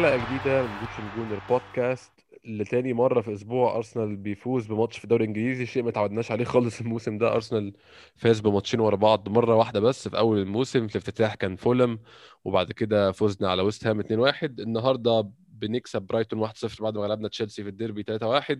حلقة جديدة من بوتش جونر بودكاست لتاني مرة في أسبوع. أرسنال بيفوز بماتش في الدوري الإنجليزي. شيء ما تعودناش عليه خالص. الموسم ده أرسنال فاز بماتشين ورا بعض مرة واحدة بس في أول الموسم في الافتتاح كان فولهام وبعد كده فزنا على ويست هام 2-1 النهاردة بنكسب برايتون 1-0 بعد ما غلبنا تشيلسي في الديربي 3-1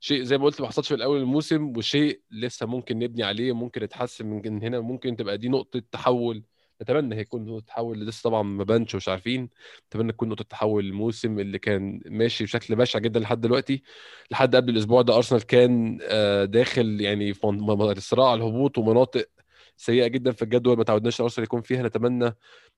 شيء زي ما قلت ما حصلش في الأول الموسم وشيء لسه ممكن نبني عليه ممكن يتحسن من هنا ممكن تبقى دي نقطة تحول نتمنى هيكون نقطة تحول لسه طبعا ما بانش ومش عارفين. نتمنى تكون نقطة تحول الموسم اللي كان ماشي بشكل بشع جدا لحد دلوقتي. لحد قبل الأسبوع ده أرسنال كان آه، داخل يعني في صراع الهبوط ومناطق سيئة جدا في الجدول ما تعودناش أرسنال يكون فيها. نتمنى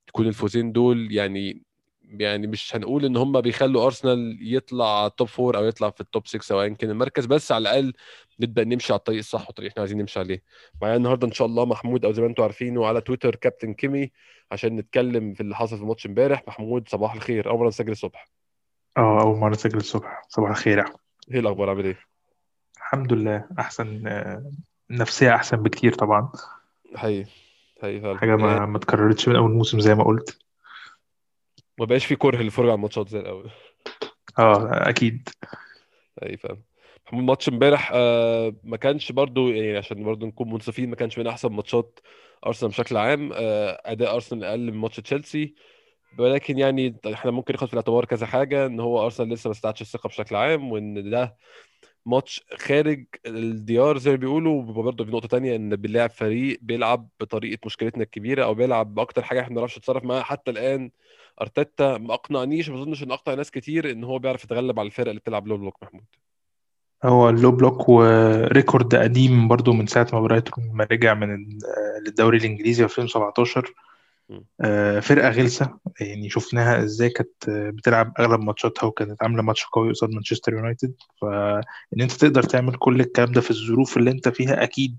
يكون الفوزين دول يعني يعني مش هنقول إن هم بيخلوا أرسنال يطلع top four أو يطلع في ال top 6 سواء كان. المركز بس على الأقل نبدأ نمشي على الطريق الصح والطريق إحنا عايزين نمشي عليه. معايا النهارده إن شاء الله محمود أو زي ما أنتم عارفين وعلى تويتر كابتن كيمي عشان نتكلم في اللي حصل في الماتش امبارح. محمود صباح الخير. أول مرة نسجل الصبح. آه أول مرة نسجل الصبح. صباح الخير يا إيه الأخبار؟ عامل إيه؟ الحمد لله. أحسن آه، نفسية أحسن بكتير طبعا. حقيقي حقيقي فعلا. حاجة ما يعني ما اتكررتش من أول موسم زي ما قلت. ما بقاش في كره للفرجه على الماتشات زي الأول. آه أكيد. أي فاهم. محمود ماتش امبارح آه ما كانش برضو يعني عشان برضو نكون منصفين ما كانش من أحسن ماتشات أرسنال بشكل عام آه أداء أرسنال أقل من ماتش تشيلسي. ولكن يعني إحنا ممكن ناخد في الاعتبار كذا حاجة إن هو أرسنال لسه ما استعادش الثقة بشكل عام وإن ده ماتش خارج الديار زي ما بيقولوا برضه في نقطة تانية إن بنلاعب فريق بيلعب بطريقة مشكلتنا الكبيرة أو بيلعب بأكتر حاجة إحنا ما بنعرفش نتصرف معاها. حتى الآن أرتيتا ما أقنعنيش ما أظنش إن أقنع ناس كتير إن هو بيعرف يتغلب على الفرق اللي بتلعب low block محمود. هو ال low block و record قديم برضو من ساعة ما برايتون ما رجع من ال- للدوري الإنجليزي 2017 آه، فرقة غلسة. يعني شفناها إزاي كانت آه، بتلعب أغلب ماتشاتها وكانت عاملة ماتش قوي قصاد مانشستر يونايتد. فإن أنت تقدر تعمل كل الكلام ده في الظروف اللي أنت فيها أكيد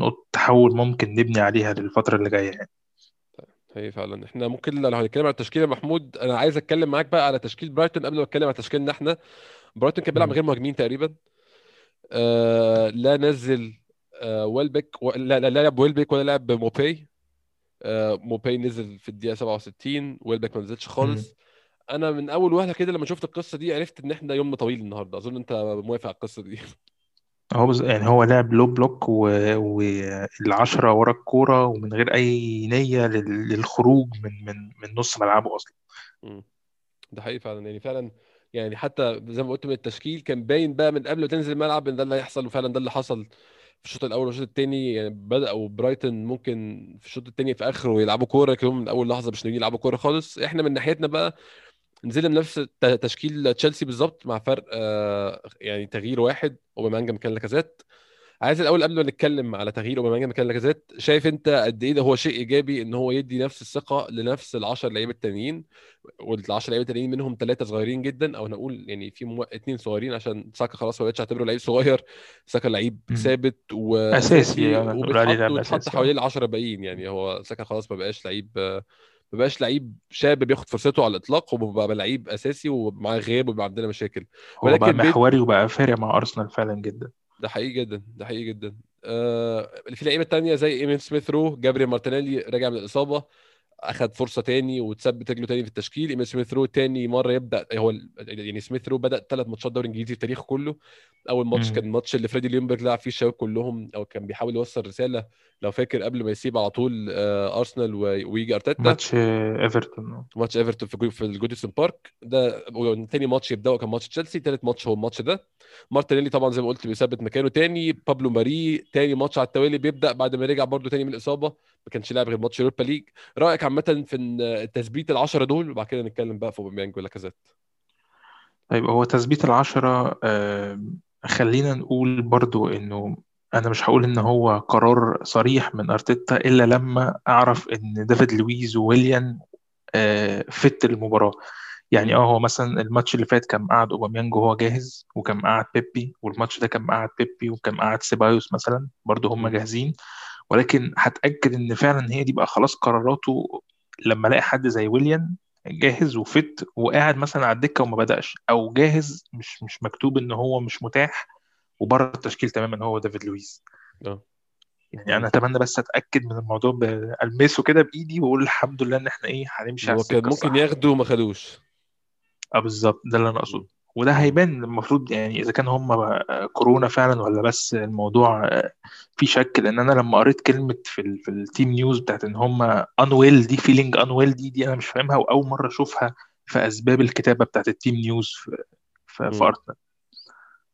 نقطة تحول ممكن نبني عليها للفترة اللي جاية يعني. هي فعلا. إحنا ممكن لو هنتكلم على التشكيلة يا محمود أنا عايز أتكلم معاك بقى على تشكيل برايتون قبل ما اتكلم على تشكيلنا إحنا. برايتون كان بيلعب. غير مهاجمين تقريبا. آه لا نزل آه ويلبك و... لا لا لا لعب ويلبك ولا لعب موباي. آه موباي نزل في الدقيقة 67 ويلبك ما نزلش. خالص. أنا من أول وهله كده لما شفت القصة دي عرفت إن إحنا يومنا طويل النهارده. أظن أنت موافق على القصة دي. هو بز... يعني هو لعب low block و... والعشرة ورا الكورة ومن غير أي نية لل... للخروج من من من نص ملعبه أصلا. مم. ده حقيقي فعلا. يعني فعلا يعني حتى زي ما قلت من التشكيل كان باين بقى من قبل ما تنزل الملعب إن ده اللي هيحصل وفعلا ده اللي حصل. في الشوط الأول والشوط الثاني يعني بدأوا برايتون ممكن في الشوط الثاني في آخره يلعبوا كورة كانوا من أول لحظة مش ناويين يلعبوا كورة خالص. إحنا من ناحيتنا بقى نزلنا بنفس تشكيل تشيلسي بالظبط مع فرق آه، يعني تغيير واحد أوباميانج مكان لاكازيت. عايز الأول قبل ما نتكلم على تغيير اوباميانج مكان لاكازيت شايف أنت قد إيه ده هو شيء إيجابي إن هو يدي نفس الثقة لنفس ال10 لعيبة التانيين؟ وال10 لعيبة التانيين منهم ثلاثة صغيرين جدا أو نقول يعني في مو... اثنين صغيرين عشان ساكا خلاص ما بقتش أعتبره لعيب صغير. ساكا لعيب. ثابت نقول عليه وبيتحط حواليه أه. ال10 باقيين يعني هو ساكا خلاص ما بقاش لعيب ما بقاش لعيب شاب بياخد فرصته على الإطلاق وبقى لعيب أساسي ومعاه غياب وبيبقى عندنا مشاكل. هو بقى ولكن محوري وبقى فارق مع أرسنال فعلا جدا. ده حقيقي جدا ده حقيقي جدا. آه في لعيبة تانية زي ايميل سميث رو جابريل مارتينيلي راجع من الإصابة. اخذ فرصة تاني وتثبت رجله تاني في التشكيل ايميل سميث رو تاني مرة يبدأ هو ال- يعني سميث رو بدأ ثلاث ماتشات دوري إنجليزي في تاريخه كله. أول ماتش. كان الماتش اللي فريدي ليونبرج لعب فيه الشباب كلهم أو كان بيحاول يوصل رسالة لو فاكر قبل ما يسيب على طول آه أرسنال ويجي أرتيتا. ماتش آه، إيفرتون ماتش إيفرتون في في الجوديسون بارك. ده تاني ماتش يبداوا كان ماتش تشيلسي تالت ماتش هو الماتش ده. مارتينيلي طبعا زي ما قلت بيثبت مكانه تاني. بابلو ماري تاني ماتش على التوالي بيبدأ بعد ما رجع برده تاني من الإصابة. ما كانش لاعب غير ماتش يوروبا ليج. رأيك عامة في تثبيت العشرة دول؟ وبعد كده نتكلم بقى في أوباميانج ولاكازيت طيب هو تثبيت العشرة آه، خلينا نقول برضو إنه أنا مش هقول إن هو قرار صريح من أرتيتا إلا لما أعرف إن دافيد لويز وويليان آه، فت المباراة. يعني آه هو مثلا الماتش اللي فات كان قاعد أوباميانج وهو جاهز وكان قاعد بيبي والماتش ده كان قاعد بيبي وكان قاعد سيبايوس مثلا برضه هم. جاهزين. ولكن هتأكد إن فعلا هي دي بقى خلاص قراراته لما ألاقي حد زي ويليان جاهز وفت وقاعد مثلا على الدكة وما بدأش أو جاهز مش مش مكتوب إن هو مش متاح وبره التشكيل تماما هو دافيد لويس. آه. يعني أنا. أتمنى بس أتأكد من الموضوع بالمسه كده بإيدي وأقول الحمد لله إن إحنا إيه هنمشي على هو كان ممكن ياخدوا وما خدوش. آه بالظبط. ده اللي أنا. أقصده. وده. هيبان المفروض يعني إذا كان هم كورونا فعلا ولا بس الموضوع آه، في شك. لأن أنا لما قريت كلمة في ال في ال team news بتاعت إن هم unwell دي feeling unwell دي دي أنا مش فاهمها وأول مرة أشوفها في أسباب الكتابة بتاعت ال team news في في,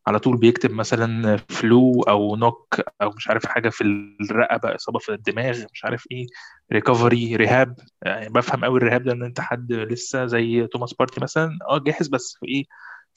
على طول بيكتب مثلا flu أو knock أو مش عارف حاجة في الرقبة إصابة في الدماغ مش عارف إيه recovery rehab يعني بفهم قوي ال rehab ده إن أنت حد لسه زي توماس بارتي مثلا آه جاهز بس في إيه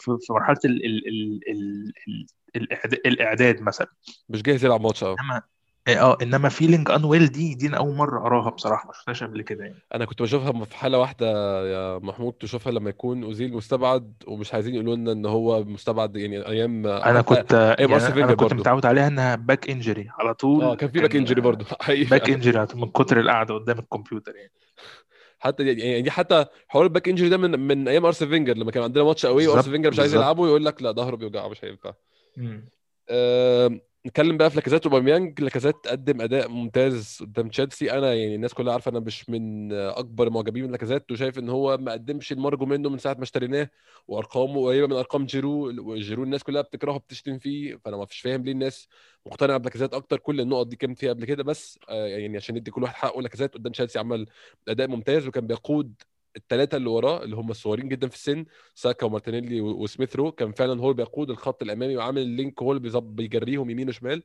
في, مرحلة ال ال ال ال ال الإعداد, الإعداد مثلا. مش جاهز يلعب ماتش آه إنما آه إنما feeling unwell دي دي أنا أول مرة اراها بصراحة ما شفتهاش قبل كده يعني. أنا كنت بشوفها في حالة واحدة يا محمود تشوفها لما يكون أوزيل مستبعد ومش عايزين يقولوا لنا إن هو مستبعد يعني أيام أنا كنت أيام يعني أنا كنت برضو. متعود عليها إنها باك انجري على آه طول كان في back injury برضو. حقيقي back injury من كتر القعدة قدام الكمبيوتر يعني. حتى يعني يعني دي حتى حوار ال back injury ده من من أيام ارسنال فينجر لما كان عندنا ماتش قوي بالظبط فينجر مش عايز يلعبه يقول لك لا ظهره بيوجعه مش هينفع. نتكلم بقى في لاكازيت وأوباميانج لاكازيت قدم أداء ممتاز قدام تشيلسي. أنا يعني الناس كلها عارفة أنا مش من أكبر معجبين من لاكازيت وشايف إن هو ما قدمش المرجو منه من ساعة ما اشتريناه وأرقامه قريبة من أرقام جيرو وجيرو الناس كلها بتكرهه بتشتم فيه فأنا ما فيش فاهم ليه الناس مقتنعة بلاكازيت أكتر. كل النقط دي كانت فيها قبل كده بس آه يعني عشان ندي كل واحد حقه لاكازيت قدام تشيلسي عمل أداء ممتاز وكان بيقود الثلاثه اللي وراه اللي هم الصغيرين جدا في السن ساكا ومارتينيلي و- وسميث رو كان فعلا هو اللي بيقود الخط الأمامي وعامل ال link هو اللي بيجريهم يمين وشمال.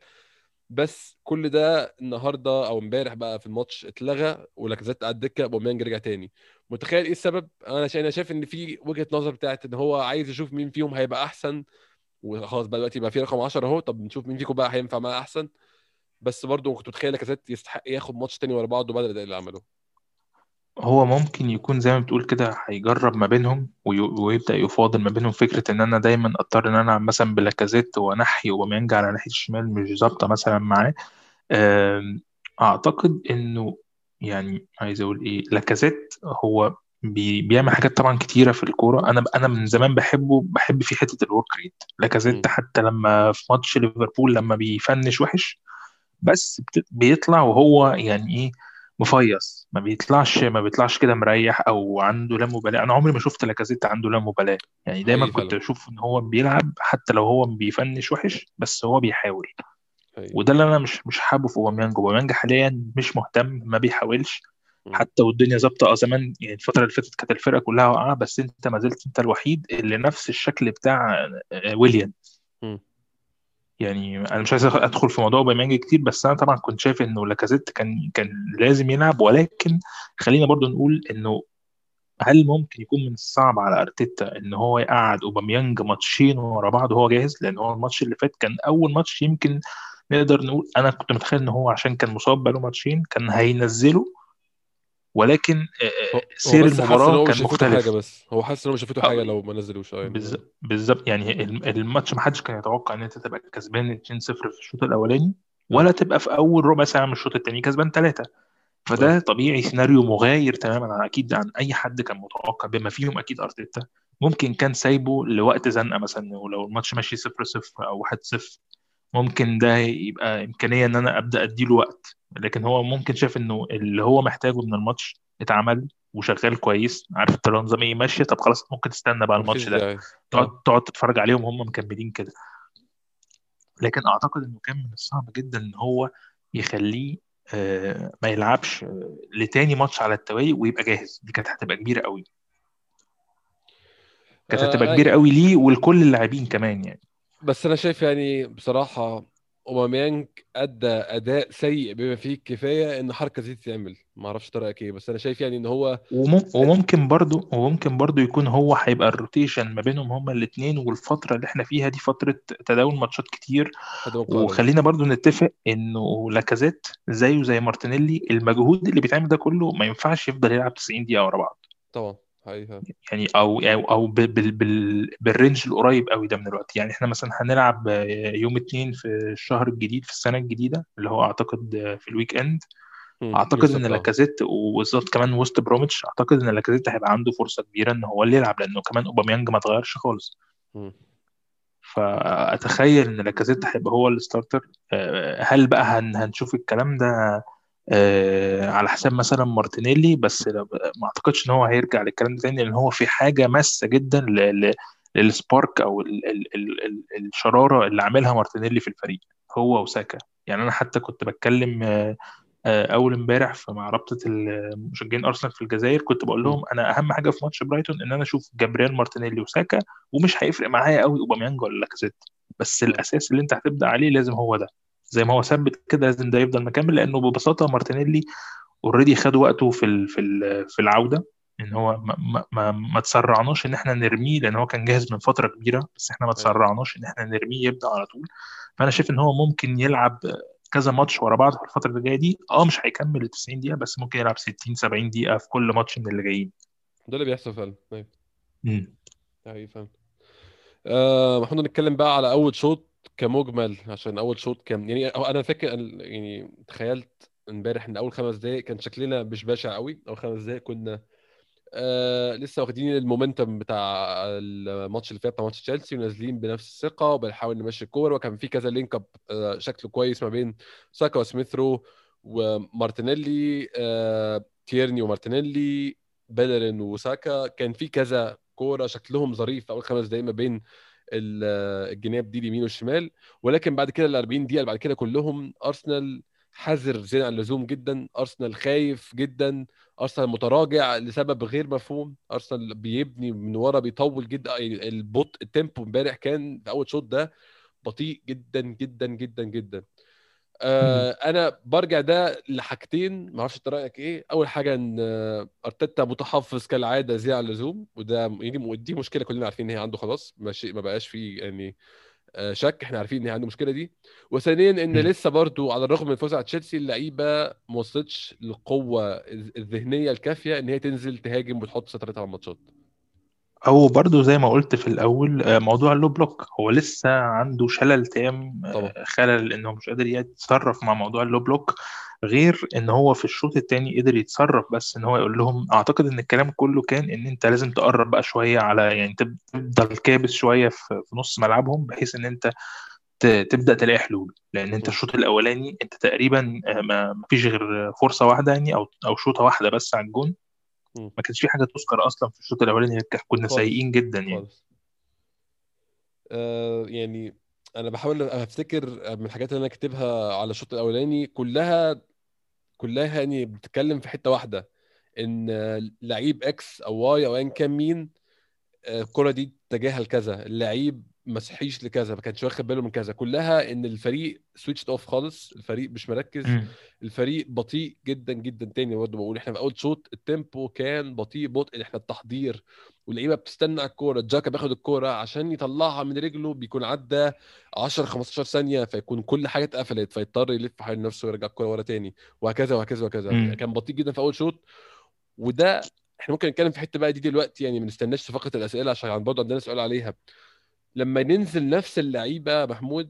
بس كل ده النهارده أو امبارح بقى في الماتش اتلغى ولاكازيت على الدكه أوباميانج رجع تاني. متخيل إيه السبب؟ أنا أنا شايف إن في وجهة نظر بتاعت إن هو عايز يشوف مين فيهم هيبقى أحسن. وخلاص بقى دلوقتي بقى في رقم 10 أهو طب نشوف مين فيكم بقى هينفع معاه أحسن. بس برضه كنت متخيل لاكازيت يستحق ياخد ماتش تاني ورا بعض بعد الإداء اللي عمله. هو ممكن يكون زي ما بتقول كده هيجرب ما بينهم وي- ويبدأ يفاضل ما بينهم. فكرة إن أنا دايما أضطر إن أنا ألعب مثلا بلاكازيت وأنحي أوباميانج على ناحية الشمال مش ظابطة مثلا معاه. أعتقد إنه يعني عايز أقول إيه لاكازيت هو بي بيعمل حاجات طبعا كتيرة في الكورة. أنا أنا من زمان بحبه بحب في حتة ال work rate مم. لاكازيت حتى لما في ماتش ليفربول لما بيفنش وحش بس بت- بيطلع وهو يعني إيه مفيص. ما بيطلعش ما بيطلعش كده مريح أو عنده لا مبالاة. أنا عمري ما شفت لاكازيت عنده لا مبالاة. يعني دايما كنت أشوف إن هو بيلعب حتى لو هو بيفنش وحش بس هو بيحاول. وده اللي أنا مش مش حابه في أوباميانج. أوباميانج حاليا مش مهتم ما بيحاولش. حتى والدنيا ظابطة. آه زمان يعني الفترة اللي فاتت كانت الفرقة كلها واقعة بس أنت ما زلت أنت الوحيد اللي نفس الشكل بتاع آه، ويليام. مم. يعني أنا مش عايز أدخل في موضوع اوباميانج كتير بس أنا طبعا كنت شايف إنه لاكازيت كان كان لازم يلعب ولكن خلينا برضو نقول إنه هل ممكن يكون من الصعب على أرتيتا إن هو يقعد أوباميانج ماتشين ورا بعض وهو جاهز؟ لأن هو الماتش اللي فات كان أول ماتش يمكن نقدر نقول أنا كنت متخيل إن هو عشان كان مصاب بقاله ماتشين كان هينزله ولكن آه، آه، سير مش كان مختلف. بس. هو حاسس إن هو مش شافته آه، حاجة لو ما نزلوش. بالز- بالظبط. يعني الم- الماتش ما حدش كان يتوقع إن أنت تبقى كسبان 2-0 في الشوط الأولاني ولا تبقى في أول ربع ساعة من الشوط الثاني كسبان ثلاثة فده طبيعي سيناريو مغاير تماما عن أكيد عن أي حد كان متوقع بما فيهم أكيد أرتيتا. ممكن كان سايبه لوقت زنقة مثلا ولو الماتش ماشي 0-0 أو 1-0 ممكن ده يبقى إمكانية إن أنا أبدأ أديله وقت. لكن هو ممكن شايف إنه اللي هو محتاجه من الماتش اتعمل وشغال كويس عارف أنت لو نظام إيه ماشيه طب خلاص ممكن تستنى بقى الماتش ده. تقعد آه. تقعد تتفرج عليهم هم مكملين كده. لكن أعتقد إنه كان من الصعب جدا إن هو يخليه آه، ما يلعبش آه، لتاني ماتش على التوالي ويبقى جاهز. دي كانت هتبقى كبيرة قوي. كانت هتبقى آه، كبيرة قوي ليه ولكل اللاعبين كمان يعني. بس أنا شايف يعني بصراحة أوباميانج أدى أداء سيء بما فيه الكفاية إن حركة زي تتعمل. ما أعرفش طريقك إيه بس أنا شايف يعني إن هو ومم- وممكن برضو وممكن برضو يكون هو هيبقى ال rotation ما بينهم هما الاثنين والفترة اللي إحنا فيها دي فترة تداول ماتشات كتير. وخلينا برضو نتفق إنه لاكازيت زيه زي مارتينيلي المجهود اللي بيتعمل ده كله ما ينفعش يفضل يلعب 90 دقيقة ورا بعض. طبعا. حقيقة يعني أو أو, أو بال بال بال بال range القريب قوي ده من الوقت. يعني إحنا مثلا هنلعب يوم اتنين في الشهر الجديد في السنة الجديدة اللي هو أعتقد في ال weekend أعتقد إن أه. لاكازيت وبالظبط كمان ويست بروميتش أعتقد إن لاكازيت هيبقى عنده فرصة كبيرة إن هو اللي يلعب لأنه كمان أوباميانج ما اتغيرش خالص. فأتخيل إن لاكازيت هيبقى هو ال starter آه، هل بقى هن هنشوف الكلام ده آه، على حساب مثلا مارتينيلي بس ما أعتقدش إن هو هيرجع للكلام ده تاني لأن هو في حاجة ماسة جدا لل spark أو ال ال ال ال الشرارة اللي عاملها مارتينيلي في الفريق هو وساكا يعني أنا حتى كنت بتكلم آه، آه، أول امبارح مع رابطة المشجعين أرسنال في الجزائر كنت بقول. لهم أنا أهم حاجة في ماتش برايتون إن أنا أشوف جابرييل مارتينيلي وساكا ومش هيفرق معايا قوي أوباميانج ولا لاكازيت بس. الأساس اللي أنت هتبدأ عليه لازم هو ده زي ما هو ثبت كده لازم ده يفضل مكمل لأنه ببساطة مارتينيلي already خد وقته في ال- في ال- في العودة إن هو ما, ما, ما, تسرعناش إن إحنا نرميه لأن هو كان جاهز من فترة كبيرة بس إحنا ما أيوه. تسرعناش إن إحنا نرميه يبدأ على طول. فأنا شايف إن هو ممكن يلعب كذا ماتش ورا بعض في الفترة اللي جاية دي. آه مش هيكمل ال 90 دقيقة بس ممكن يلعب 60 70 دقيقة في كل ماتش من اللي جايين. ده اللي بيحصل فعلا. أيوه. امم حقيقي فعلا. آه محمود نتكلم بقى على أول شوط. كمجمل عشان أول شوط كان يعني أنا فاكر يعني تخيلت إمبارح إن أول خمس دقايق كان شكلنا مش بشع قوي أول خمس دقايق كنا آه لسه واخدين ال momentum بتاع الماتش اللي فات بتاع ماتش تشيلسي ونازلين بنفس الثقة وبنحاول نمشي الكوره وكان في كذا link up آه شكله كويس ما بين ساكا وسميثرو ومارتينيلي آه تيرني ومارتينيلي بيلرين وساكا كان في كذا كورة شكلهم ظريف أول خمس دقايق ما بين الجناب دي اليمين والشمال ولكن بعد كده ال 40 دقيقة اللي بعد كده كلهم أرسنال حذر زيادة عن اللزوم جدا أرسنال خايف جدا أرسنال متراجع لسبب غير مفهوم أرسنال بيبني من ورا بيطول جدا البطء ال tempo امبارح كان في أول شوط ده بطيء جدا جدا جدا جدا. آه أنا برجع ده لحاجتين ما أعرفش أنت رأيك إيه؟ أول حاجة إن آه، أرتيتا متحفظ كالعادة زيادة عن اللزوم وده يعني دي مشكلة كلنا عارفين إن هي عنده خلاص ماشي ما بقاش فيه يعني آه، شك إحنا عارفين إن هي عنده المشكلة دي. وثانيا إن مم. لسه برضو على الرغم من الفوز على تشيلسي اللعيبة ما وصلتش للقوة الذهنية الكافية إن هي تنزل تهاجم وتحط سيطرتها على الماتشات. أو برضو زي ما قلت في الأول آه، موضوع ال low block هو لسه عنده شلل تام آه، طبعا خلل إنه مش قادر يتصرف مع موضوع ال low block غير إن هو في الشوط الثاني قدر يتصرف بس إن هو يقول لهم أعتقد إن الكلام كله كان إن أنت لازم تقرب بقى شوية على يعني تفضل كابس شوية في في نص ملعبهم بحيث إن أنت ت- تبدأ تلاقي حلول لأن أنت. الشوط الأولاني أنت تقريبا آه، ما ما فيش غير فرصة واحدة يعني أو أو شوطة واحدة بس على الجون. ما كانش في حاجة تذكر أصلا في الشوط الأولاني كنا خالص. سيئين جدا يعني. خالص. آه يعني أنا بحاول أفتكر من الحاجات اللي أنا كاتبها على الشوط الأولاني كلها كلها يعني بتتكلم في حتة واحدة إن لعيب X أو Y أو ايا كان مين الكرة دي تجاهل كذا. اللعيب ما صحيش لكذا ما كانش واخد باله من كذا. كلها إن الفريق switch off خالص الفريق مش مركز. الفريق بطيء جدا جدا تاني برضه بقول. إحنا في أول شوط التيمبو كان بطيء بطء إحنا التحضير. واللعيبة بتستنى على الكورة جاكا بياخد الكورة عشان يطلعها من رجله بيكون عدى 10 15 ثانية فيكون كل حاجة اتقفلت فيضطر يلف حوالين نفسه ويرجع الكورة ورا تاني. وهكذا وهكذا وهكذا. مم. كان بطيء جدا في أول شوط وده إحنا ممكن نتكلم في حتة بقى دي دلوقتي يعني ما نستناش فقره الأسئلة عشان برضه عندنا سؤال عليها. لما ننزل نفس اللعيبة محمود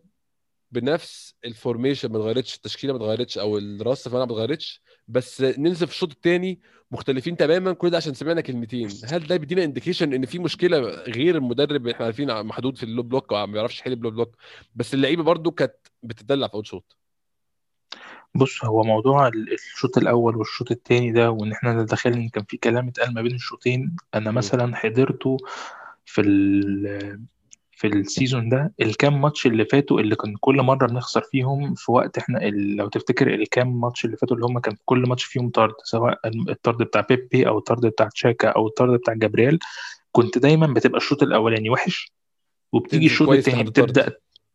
بنفس ال formation ما اتغيرتش التشكيلة ما اتغيرتش أو الراس في الملعب ما اتغيرتش بس ننزل في الشوط الثاني مختلفين تماما كل ده عشان سمعنا كلمتين. هل ده بيدينا indication إن في مشكلة غير المدرب إحنا عارفين محدود في ال low block ما بيعرفش يحل ال low block؟ بس اللعيبة برضو كانت بتدلع في أول شوط. بص هو موضوع ال- الشوط الأول والشوط الثاني ده وإن إحنا ان كان في كلام اتقال ما بين الشوطين أنا. مثلا حضرته في ال في ال season ده الكام ماتش اللي فاتوا اللي كان كل مرة بنخسر فيهم في وقت إحنا ال- لو تفتكر الكام ماتش اللي فاتوا اللي هم كان كل ماتش فيهم طرد سواء الطرد بتاع بيبي أو الطرد بتاع تشاكا أو الطرد بتاع جابرييل كنت دايما بتبقى الشوط الأولاني وحش وبتيجي الشوط الثاني بتبدأ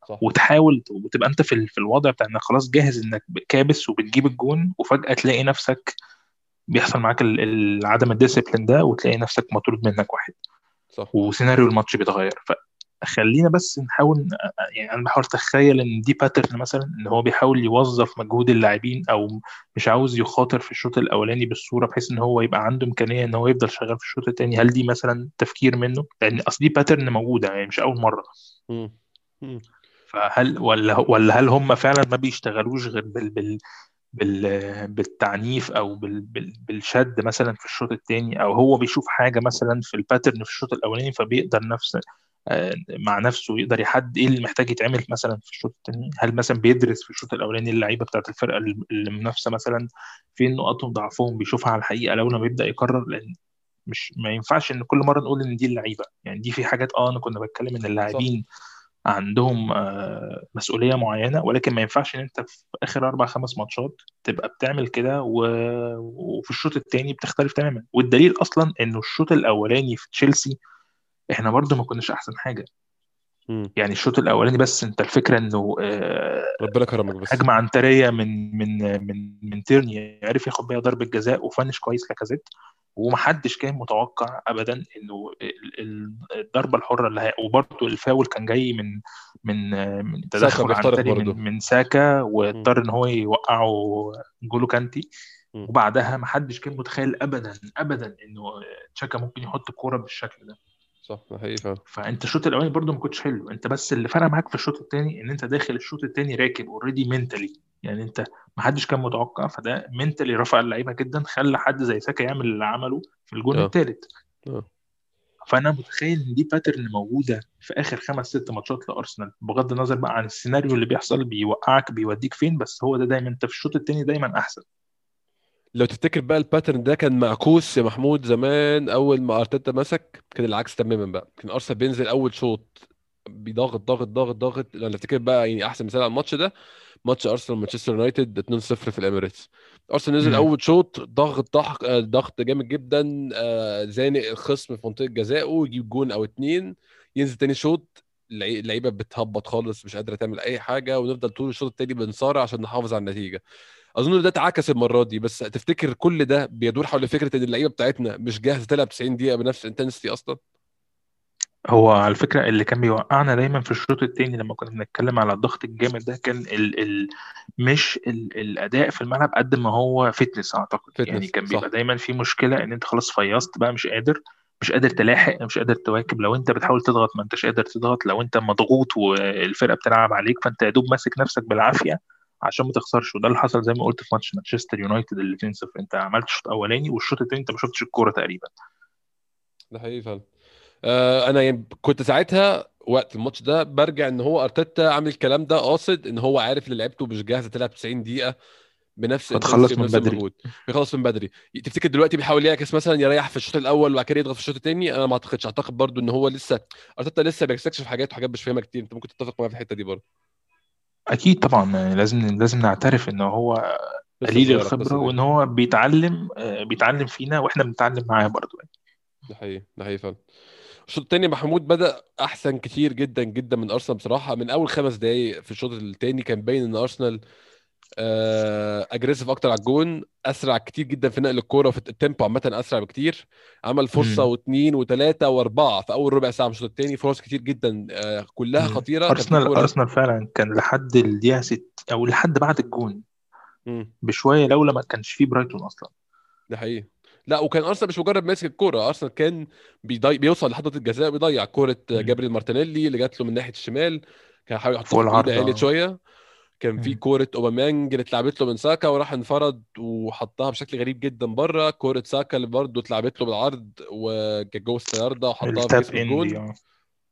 صح. وتحاول وتبقى أنت في ال- في الوضع بتاع إنك خلاص جاهز إنك كابس وبتجيب الجون وفجأة تلاقي نفسك بيحصل معاك عدم ال discipline ده وتلاقي نفسك مطرود منك واحد. صح. وسيناريو الماتش بيتغير. فخلينا بس نحاول يعني أنا بحاول أتخيل إن دي pattern مثلا إن هو بيحاول يوظف مجهود اللاعبين أو مش عاوز يخاطر في الشوط الأولاني بالصورة بحيث إن هو يبقى عنده إمكانية إن هو يفضل شغال في الشوط الثاني هل دي مثلا تفكير منه؟ لأن أصل دي pattern موجودة يعني مش أول مرة. فهل ولا ولا هل هم فعلا ما بيشتغلوش غير بال بال بال بالتعنيف أو بال بال بالشد مثلا في الشوط الثاني أو هو بيشوف حاجة مثلا في الباترن في الشوط الأولاني فبيقدر نفس آه، مع نفسه يقدر يحدد إيه اللي محتاج يتعمل مثلا في الشوط الثاني هل مثلا بيدرس في الشوط الأولاني اللعيبة بتاعت الفرقة المنافسة مثلا؟ فين نقاطهم ضعفهم؟ بيشوفها على الحقيقة لو لما يبدا يقرر؟ لأن مش ما ينفعش إن كل مرة نقول إن دي اللعيبة. يعني دي في حاجات آه أنا كنا بتكلم إن اللاعبين عندهم آه، مسؤولية معينة ولكن ما ينفعش إن أنت في آخر أربع خمس ماتشات تبقى بتعمل كده و... وفي الشوط الثاني بتختلف تماما. والدليل أصلا إنه الشوط الأولاني في تشيلسي إحنا برضو ما كناش احسن حاجة مم. يعني الشوط الأولاني بس انت الفكرة انه آه، ربنا كرمك بس هجمة عنترية من من من من تيرني عرف ياخد بيها ضربة جزاء وفنش كويس لاكازيت ومحدش كان متوقع ابدا إنه ال- ال- الضربة الحرة اللي هي وبرضه الفاول كان جاي من من من تدخل عنتري برضه من من ساكا. واضطر إن هو يوقعه نجولو كانتي. وبعدها محدش كان متخيل ابدا ابدا إنه تشاكا ممكن يحط الكوره بالشكل ده صح ده حقيقي فعلا. فأنت الشوط الاولاني برضو ما كنتش حلو. أنت بس اللي فرق معاك في الشوط الثاني إن أنت داخل الشوط الثاني راكب already mentally يعني أنت ما حدش كان متوقع فده mentally رفع اللعيبة جدا خلى حد زي ساكا يعمل اللي عمله في الجون آه. الثالث آه. فأنا متخيل إن دي pattern موجودة في آخر خمس ست ماتشات لأرسنال. بغض النظر بقى عن السيناريو اللي بيحصل بيوقعك بيوديك فين بس هو ده دايما أنت في الشوط الثاني دايما أحسن. لو تفتكر بقى ال pattern ده كان معكوس يا محمود زمان أول ما أرتيتا مسك كان العكس تماما بقى. كان أرسنال بينزل أول شوط بيضغط ضغط ضغط ضغط لو نفتكر بقى يعني أحسن مثال على الماتش ده ماتش أرسنال مانشستر يونايتد 2-0 في الإميريتس أرسنال نزل أول شوط ضغط ضغط آه، ضغط جامد جدا آه، زانق الخصم في منطقة جزائه يجيب جون أو اتنين ينزل تاني شوط. اللعي- اللعيبة بتهبط خالص مش قادرة تعمل أي حاجة ونفضل طول الشوط التاني بنصارع عشان نحافظ على النتيجة. أظن ده اتعكس المره دي بس تفتكر كل ده بيدور حول فكرة إن اللعيبة بتاعتنا مش جاهزة تلعب 90 دقيقة بنفس ال intensity أصلا؟ هو على فكرة اللي كان بيوقعنا دايما في الشوط التاني لما كنا بنتكلم على الضغط الجامد ده كان ال ال مش ال الأداء في الملعب قد ما هو fitness أعتقد. يعني fitness كان بيبقى صح. دايما في مشكلة إن أنت خلاص فيصت بقى مش قادر مش قادر تلاحق مش قادر تواكب. لو أنت بتحاول تضغط ما أنتش قادر تضغط لو أنت مضغوط والفرقة بتلعب عليك فأنت يا دوب ماسك نفسك بالعافية. عشان ما تخسرش. وده اللي حصل زي ما قلت في ماتش مانشستر يونايتد اللي 2-0 أنت عملت شوط أولاني والشوط التاني أنت ما شفتش الكورة تقريبا. ده حقيقي فعلا. آه أنا يعني كنت ساعتها وقت الماتش ده برجع إن هو أرتيتا عامل الكلام ده قاصد إن هو عارف ان لعيبته مش جاهزه تلعب 90 دقيقة بنفس الانتنسيتي من بدري. المجهود بيخلص من بدري. تفتكر دلوقتي بيحاول يعكس مثلا يريح في الشوط الأول وبعد كده يضغط في الشوط الثاني أنا ما أعتقدش. أعتقد برضو إن هو لسه أرتيتا لسه بيستكشف حاجات وحاجات مش فاهمها كتير. أنت ممكن تتفق معايا في الحتة دي برضه أكيد طبعا يعني لازم لازم نعترف إن هو لسه قليل صغير الخبرة وإن هو بيتعلم آه، بيتعلم فينا وإحنا بنتعلم معاه برضو يعني. ده حقيقي ده حقيقي فعلا. الشوط الثاني محمود بدأ أحسن كتير جدا جدا من أرسنال بصراحة. من أول خمس دقائق في الشوط الثاني كان باين إن أرسنال aggressive أكتر على الجون أسرع كتير جدا في نقل الكورة وفي ال tempo عامة أسرع بكتير. عمل فرصة واثنين وثلاثه وأربعة في أول ربع ساعة من الشوط الثاني فرص كتير جدا آه، كلها خطيرة. أرسنال أرسنال فعلا كان لحد الدقيقة ست أو لحد بعد الجون. بشوية لولا ما كانش فيه برايتون أصلا. ده حقيقي. لا وكان أرسنال مش مجرد ماسك الكورة. أرسنال كان بيضي... بيوصل لحد الجزاء بيضيع كورة جابريل مارتينيلي اللي جات له من ناحية الشمال. كان حاول يحطها في عليت العارضه شوية. كان في كورة أوباميانج اللي اتلعبت له من ساكا وراح انفرد وحطها بشكل غريب جدا بره كورة ساكا اللي برضه اتلعبت له بالعرض وجت جوه ال six yard وحطها في جسم ان دي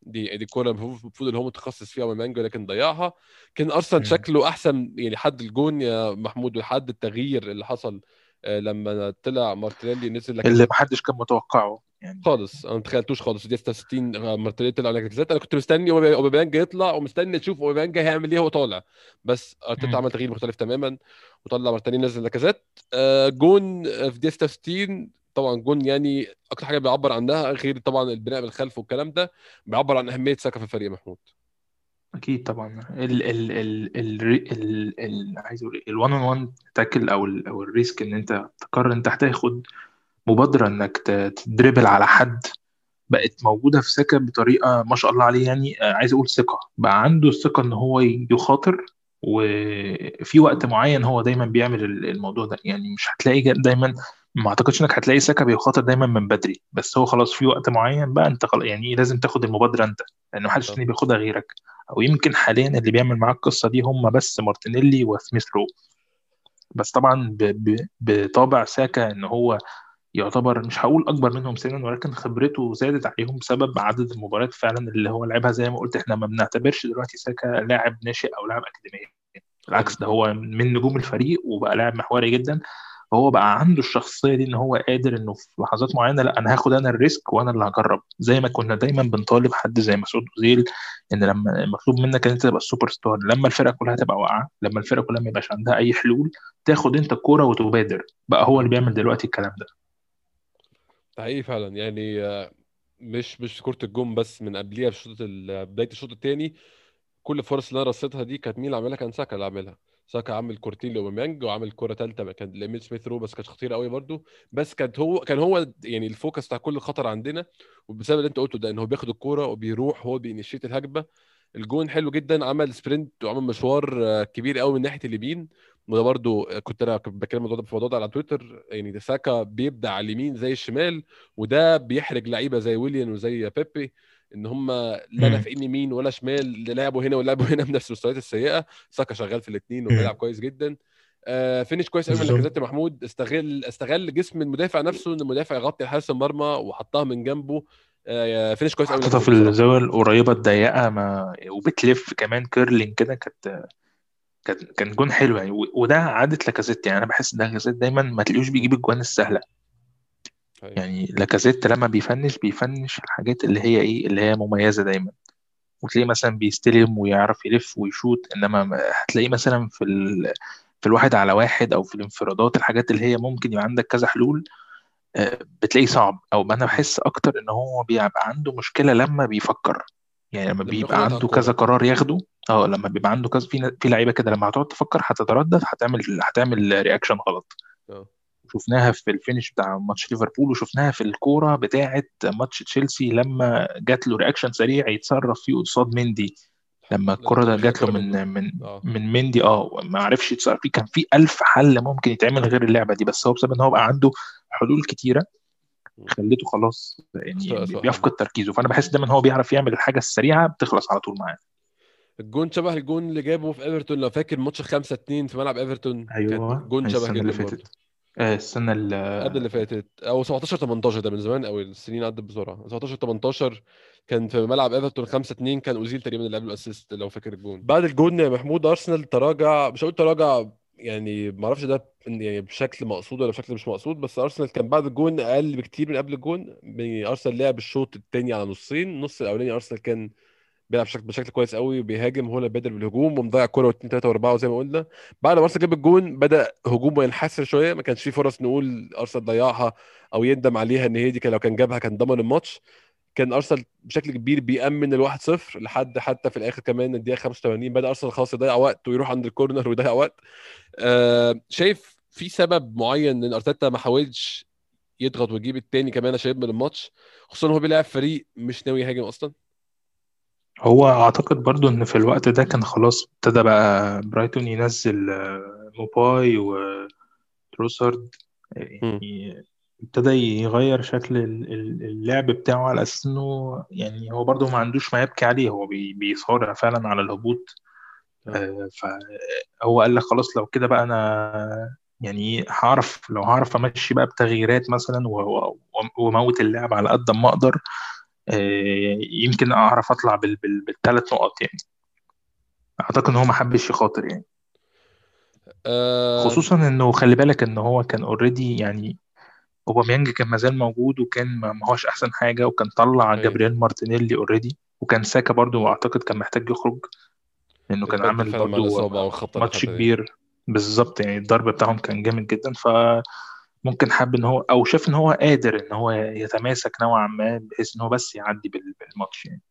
دي دي كورة المفروض اللي هو متخصص فيها أوباميانج لكن ضيعها. كان أرسنال شكله أحسن يعني لحد الجون يا محمود ولحد التغيير اللي حصل آه، لما طلع مارتينيلي نزل اللي محدش كان متوقعه. يعني. خالص أنا ما تخيلتوش خالص. دي 66 آه، مارتينيلي طلع لاكازيت أنا كنت مستني أوباميانج يطلع ومستني أشوف أوباميانج هيعمل إيه وهو طالع. بس ارتيتا عمل تغيير مختلف تماما وطلع مارتينيلي نزل لاكازيت آه، جون في دي 66 طبعا جون يعني أكتر حاجة بيعبر عنها غير طبعا البناء بالخلف والكلام ده بيعبر عن أهمية ساكا في الفريق محمود. أكيد طبعا. ال ال ال ال ال ال عايز أقول ال1 on 1 tackle أو ال أو ال risk إن أنت تقرر أنت هتاخد مبادرة إنك تدربل على حد بقت موجودة في ساكا بطريقة ما شاء الله عليه يعني آه، عايز أقول ثقة. بقى عنده الثقة إن هو يخاطر وفي وقت معين هو دايما بيعمل ال- الموضوع ده. يعني مش هتلاقي دايما ما أعتقدش إنك هتلاقي ساكا بيخاطر دايما من بدري. بس هو خلاص في وقت معين بقى أنت يعني لازم تاخد المبادرة أنت لأن محدش تاني بياخدها غيرك. أو يمكن حاليا اللي بيعمل معاك القصة دي هم بس مارتينيلي وسميث رو. بس طبعا بطابع ساكا إن هو يعتبر مش هقول أكبر منهم سنا ولكن خبرته زادت عليهم بسبب عدد المباريات فعلا اللي هو لعبها. زي ما قلت إحنا ما بنعتبرش دلوقتي ساكا لاعب ناشئ أو لاعب اكاديميه بالعكس ده هو من نجوم الفريق وبقى لاعب محوري جدا. فهو بقى عنده الشخصية دي إن هو قادر إنه في لحظات معينة لأ أنا هاخد أنا ال risk وأنا اللي هجرب. زي ما كنا دايما بنطالب حد زي مسعود أوزيل إن لما مطلوب منك إن أنت تبقى ال super star لما الفرقة كلها تبقى واقعة لما الفرقة كلها ما يبقاش عندها أي حلول تاخد أنت الكورة وتبادر. بقى هو اللي بيعمل دلوقتي الكلام ده. حقيقي فعلا. يعني آه، مش مش كرة الجون بس من قبليها في الشوط ال- بداية الشوط الثاني كل الفرص اللي أنا رصيتها دي كانت مين اللي عاملها؟ كان ساكا اللي عاملها. ساكا عامل كورتين لأوباميانج وعامل كرة ثالثة كان لإيميل سميث رو بس كانت خطيرة قوي برضو. بس كانت هو كان هو يعني ال focus بتاع كل الخطر عندنا وبسبب اللي أنت قلته ده إن هو بياخد الكورة وبيروح هو بي initiate الهجمة. الجون حلو جدا عمل sprint وعمل مشوار آه، كبير قوي من ناحية اليمين. وده برضو كنت أنا بتكلم الموضوع ده في الموضوع ده على تويتر يعني ساكا بيبدع على اليمين زي الشمال وده بيحرج لعيبة زي ويليان وزي بيبي إن هم لا مم. نافعين يمين ولا شمال لا لعبوا هنا ولا لعبوا هنا بنفس المستويات السيئة. ساكا شغال في الاثنين. وبيلعب كويس جدا. آه finish كويس قوي من لاكازيت محمود. استغل استغل جسم المدافع نفسه إن المدافع يغطي حارس المرمى وحطها من جنبه. آه finish كويس قوي من حطيتها في الزاوية القريبة الضيقة ما وبتلف كمان curling كده كانت كان كان جون حلو يعني. وده عادة لاكازيت يعني. أنا بحس إن لاكازيت دايما ما تلاقيوش بيجيب الجوان السهلة. أيوة. يعني لاكازيت لما بيفنش بيفنش الحاجات اللي هي إيه اللي هي مميزة دايما. وتلاقيه مثلا بيستلم ويعرف يلف ويشوط إنما ما- هتلاقيه مثلا في ال... في الواحد على واحد أو في الانفرادات الحاجات اللي هي ممكن يبقى عندك كذا حلول آه، بتلاقيه صعب. أو أنا بحس أكتر إن هو بيبقى عنده مشكلة لما بيفكر. يعني لما بيبقى عنده كذا قرار ياخده. آه لما بيبقى عنده كذا في في لعيبة كده لما هتقعد تفكر هتتردد هتعمل هتعمل reaction غلط. آه. شفناها في ال finish بتاع ماتش ليفربول وشفناها في الكورة بتاعه ماتش تشيلسي لما جات له reaction سريع يتصرف فيه قصاد مندي. لما الكرة ده جات له من من الجون من من مندي آه ما عرفش يتصرف فيه. كان في ألف حل ممكن يتعمل غير اللعبة دي بس هو بسبب إن هو بقى عنده حلول كتيرة خليته خلاص يعني بيفقد تركيزه. فأنا بحس دايما هو بيعرف يعمل الحاجة السريعة بتخلص على طول معاه. الجون شبه الجون اللي جابه في إيفرتون لو فاكر ماتش 5 2 في ملعب إيفرتون كان أيوه جون شبه السنة اللي فاتت. آه، السنة قبل اللي اللي فاتت أو 17 18 ده من زمان قوي السنين عدت بسرعة. 17 18 كان في ملعب إيفرتون 5 2 كان أوزيل تقريبا اللي قبل الأسيست لو فاكر الجون. بعد الجون يا محمود أرسنال تراجع مش هقول تراجع يعني ما أعرفش ده يعني بشكل مقصود ولا بشكل مش مقصود بس أرسنال كان بعد الجون أقل بكتير من قبل الجون. يعني أرسنال لعب الشوط الثاني على نصين النص الأولاني أرسنال كان بيلعب بشكل بشكل كويس قوي وبيهاجم هو اللي بادر بالهجوم ومضيع كوره واثنين ثلاثة وأربعة وزي ما قلنا. بعد ما ارسنال جاب الجون بدأ هجومه ينحسر شوية. ما كانش فيه فرص نقول أرسنال ضيعها أو يندم عليها إن هي دي كان لو كان جابها كان ضمن الماتش. كان أرسنال بشكل كبير بيأمن الواحد صفر لحد حتى في الآخر كمان الدقيقة 85 بدأ أرسنال خلاص يضيع وقت ويروح عند الكورنر ويضيع وقت. آه شايف في سبب معين إن أرتيتا ما حاولش يضغط ويجيب التاني كمان عشان يضمن الماتش؟ خصوصا هو بيلعب فريق مش ناوي يهاجم أصلا. هو أعتقد برضو إن في الوقت ده كان خلاص ابتدى بقى برايتون ينزل آه، موباي وتروسارد مم. يعني ابتدى يغير شكل ال- ال- اللعب بتاعه على أساس إنه يعني هو برضه ما عندوش ما يبكي عليه هو بي- بيصارع فعلا على الهبوط آه. آه، فهو قال لك خلاص لو كده بقى أنا يعني هعرف لو هعرف أمشي بقى بتغييرات مثلا و- و- وأموت اللعب على قد ما أقدر يمكن أعرف أطلع بال- بال- بالثلاث نقط يعني. أعتقد إن هو ما حبش يخاطر يعني. آه خصوصا إنه خلي بالك إن هو كان already يعني اوباميانج كان مازال موجود وكان ما هوش أحسن حاجة وكان طلع أيوه. جابرييل مارتينيلي already وكان ساكا برضو أعتقد كان محتاج يخرج لأنه كان عامل برضو اللي ماتش كبير. بالظبط يعني الضرب بتاعهم كان جامد جدا. فممكن حب إن هو أو شاف إن هو قادر إن هو يتماسك نوعا ما بحيث إن هو بس يعدي بال- بالماتش يعني.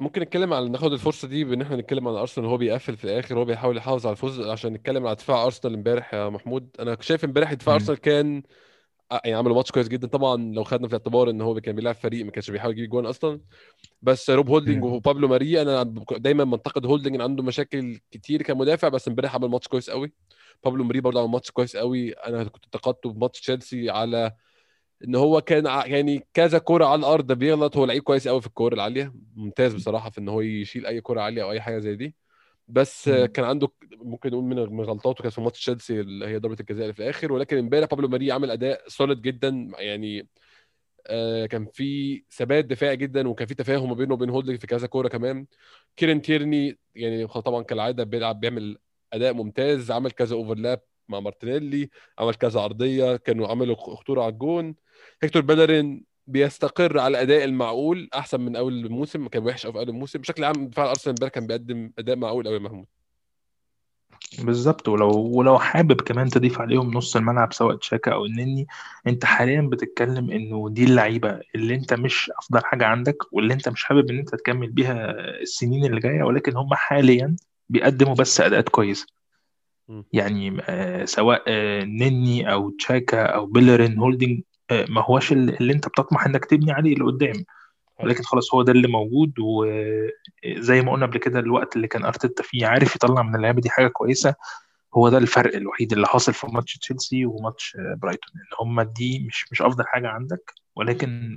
ممكن نتكلم على ناخد الفرصة دي بإن إحنا نتكلم عن أرسنال وهو بيقفل في الآخر وهو بيحاول يحافظ على الفوز عشان نتكلم على دفاع أرسنال إمبارح يا محمود. أنا شايف إمبارح دفاع. أرسنال كان آه، يعني عملوا ماتش كويس جدا. طبعا لو خدنا في الاعتبار إن هو كان بيلعب فريق ما كانش بيحاول يجيب جوان أصلا. بس روب هولدنج. وبابلو ماري أنا دايما منتقد هولدنج عنده مشاكل كتير كمدافع بس إمبارح عمل ماتش كويس قوي. بابلو ماري برضه عمل ماتش كويس قوي. أنا كنت انتقدته في ماتش تشيلسي على إن هو كان يعني كذا كوره على الأرض بيغلط. هو لعيب كويس قوي في الكوره العالية ممتاز بصراحة في إن هو يشيل أي كوره عالية أو أي حاجة زي دي. بس. كان عنده ممكن نقول من من غلطاته كانت في ماتش تشيلسي اللي هي ضربة الجزاء اللي في الآخر. ولكن إمبارح بابلو ماري عمل أداء solid جدا. يعني آه، كان في ثبات دفاعي جدا وكان في تفاهم ما بينه وبين هولدنج في كذا كورة كمان. كيرن تيرني يعني طبعا كالعادة بيلعب بيعمل أداء ممتاز عمل كذا overlap مع مارتينيلي عمل كذا عرضية كانوا عملوا خطورة على الجون. هيكتور بيلرين بيستقر على الأداء المعقول أحسن من أول الموسم كان وحش قوي في أول الموسم. بشكل عام دفاع الأرسنال امبارح كان بيقدم أداء معقول قوي محمود. بالظبط. ولو ولو حابب كمان تضيف عليهم نص الملعب سواء تشاكا أو النني أنت حاليا بتتكلم إنه دي اللعيبة اللي أنت مش أفضل حاجة عندك واللي أنت مش حابب إن أنت تكمل بيها السنين اللي جاية ولكن هم حاليا بيقدموا بس أداءات كويسة. يعني آه سواء آه نني أو تشاكا أو بيلرين هولدنج آه ما هوش اللي اللي أنت بتطمح إنك تبني عليه لقدام. ولكن خلاص هو ده اللي موجود وزي ما قلنا قبل كده الوقت اللي كان أرتيتا فيه عارف يطلع من اللعيبة دي حاجة كويسة هو ده الفرق الوحيد اللي حاصل في ماتش تشيلسي وماتش برايتون. إن هم دي مش مش أفضل حاجة عندك. ولكن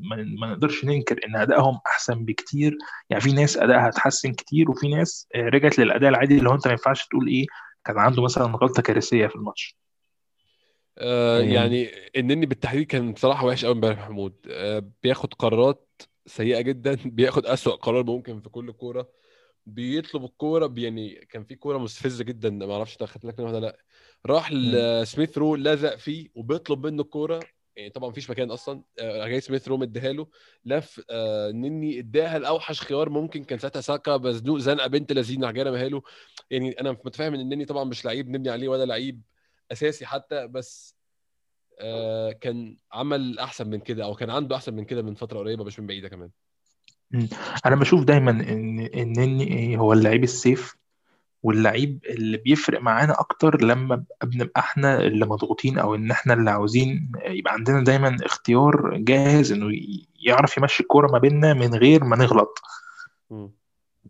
ما ما نقدرش ننكر إن أدائهم أحسن بكتير. يعني في ناس أدائها اتحسن كتير وفي ناس رجعت للأداء العادي اللي هو أنت ما ينفعش تقول إيه كان عنده مثلا غلطة كارثية في الماتش. آه يعني النني بالتحديد كان بصراحه وحش قوي امبارح محمود آه بياخد قرارات سيئة جدا بياخد أسوأ قرار ممكن في كل كورة. بيطلب الكورة يعني كان في كورة مستفزة جدا ما أعرفش انت خدت لك ولا لأ. راح. لسميث رو لزق فيه وبيطلب منه الكورة. يعني طبعا مفيش مكان أصلا. آه، جاي سميث رو مديها له. لف آه نني اداها لأوحش خيار ممكن كان ساعتها ساكا مزنوق زنقة بنت لذينه راح جاي رماها له. يعني أنا متفاهم إن النني طبعا مش لعيب نبني عليه ولا لعيب أساسي حتى بس آه كان عمل أحسن من كده أو كان عنده أحسن من كده من فترة قريبة مش من بعيدة كمان. أنا بشوف دايما إن إن إيه هو اللعيب السيف. واللعيب اللي بيفرق معانا أكتر لما بنبقى إحنا اللي مضغوطين أو إن إحنا اللي عاوزين يبقى عندنا دايما اختيار جاهز إنه يعرف يمشي الكورة ما بيننا من غير ما نغلط.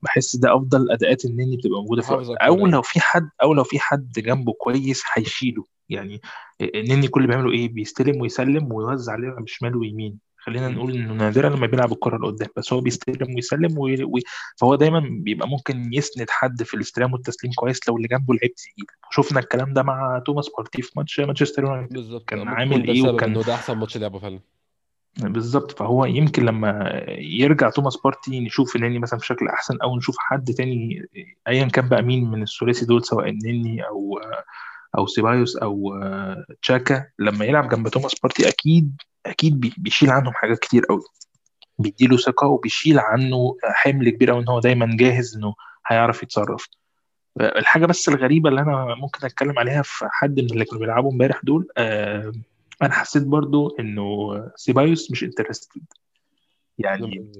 بحس ده أفضل أداءات النني بتبقى موجودة في أو لو في حد أو لو في حد جنبه كويس هيشيله. يعني النني كل اللي بيعمله إيه؟ بيستلم ويسلم ويوزع عليه بشمال ويمين. خلينا. نقول إنه نادرا لما بيلعب الكرة لقدام بس هو بيستلم ويسلم وي... وي... فهو دايما بيبقى ممكن يسند حد في الاستلام والتسليم كويس لو اللي جنبه لعيب تقيل. شفنا الكلام ده مع توماس بارتي في ماتش مانشستر يونايتد. بالظبط. كان عامل إيه وكان إنه ده أحسن ماتش لعبه فعلا. بالظبط. فهو يمكن لما يرجع توماس بارتي نشوف النني مثلا في شكل أحسن أو نشوف حد تاني ايا كان بقى مين من الثلاثي دول سواء النني أو أو سيبايوس أو آه، تشاكا لما يلعب جنب توماس بارتي أكيد أكيد بي- بيشيل عنهم حاجات كتير قوي بيديله ثقة وبيشيل عنه حمل كبير قوي إن هو دايما جاهز إنه هيعرف يتصرف. الحاجة بس الغريبة اللي أنا ممكن أتكلم عليها في حد من اللي كانوا بيلعبوا امبارح دول آه، أنا حسيت برضو إنه سيبايوس مش انترستد يعني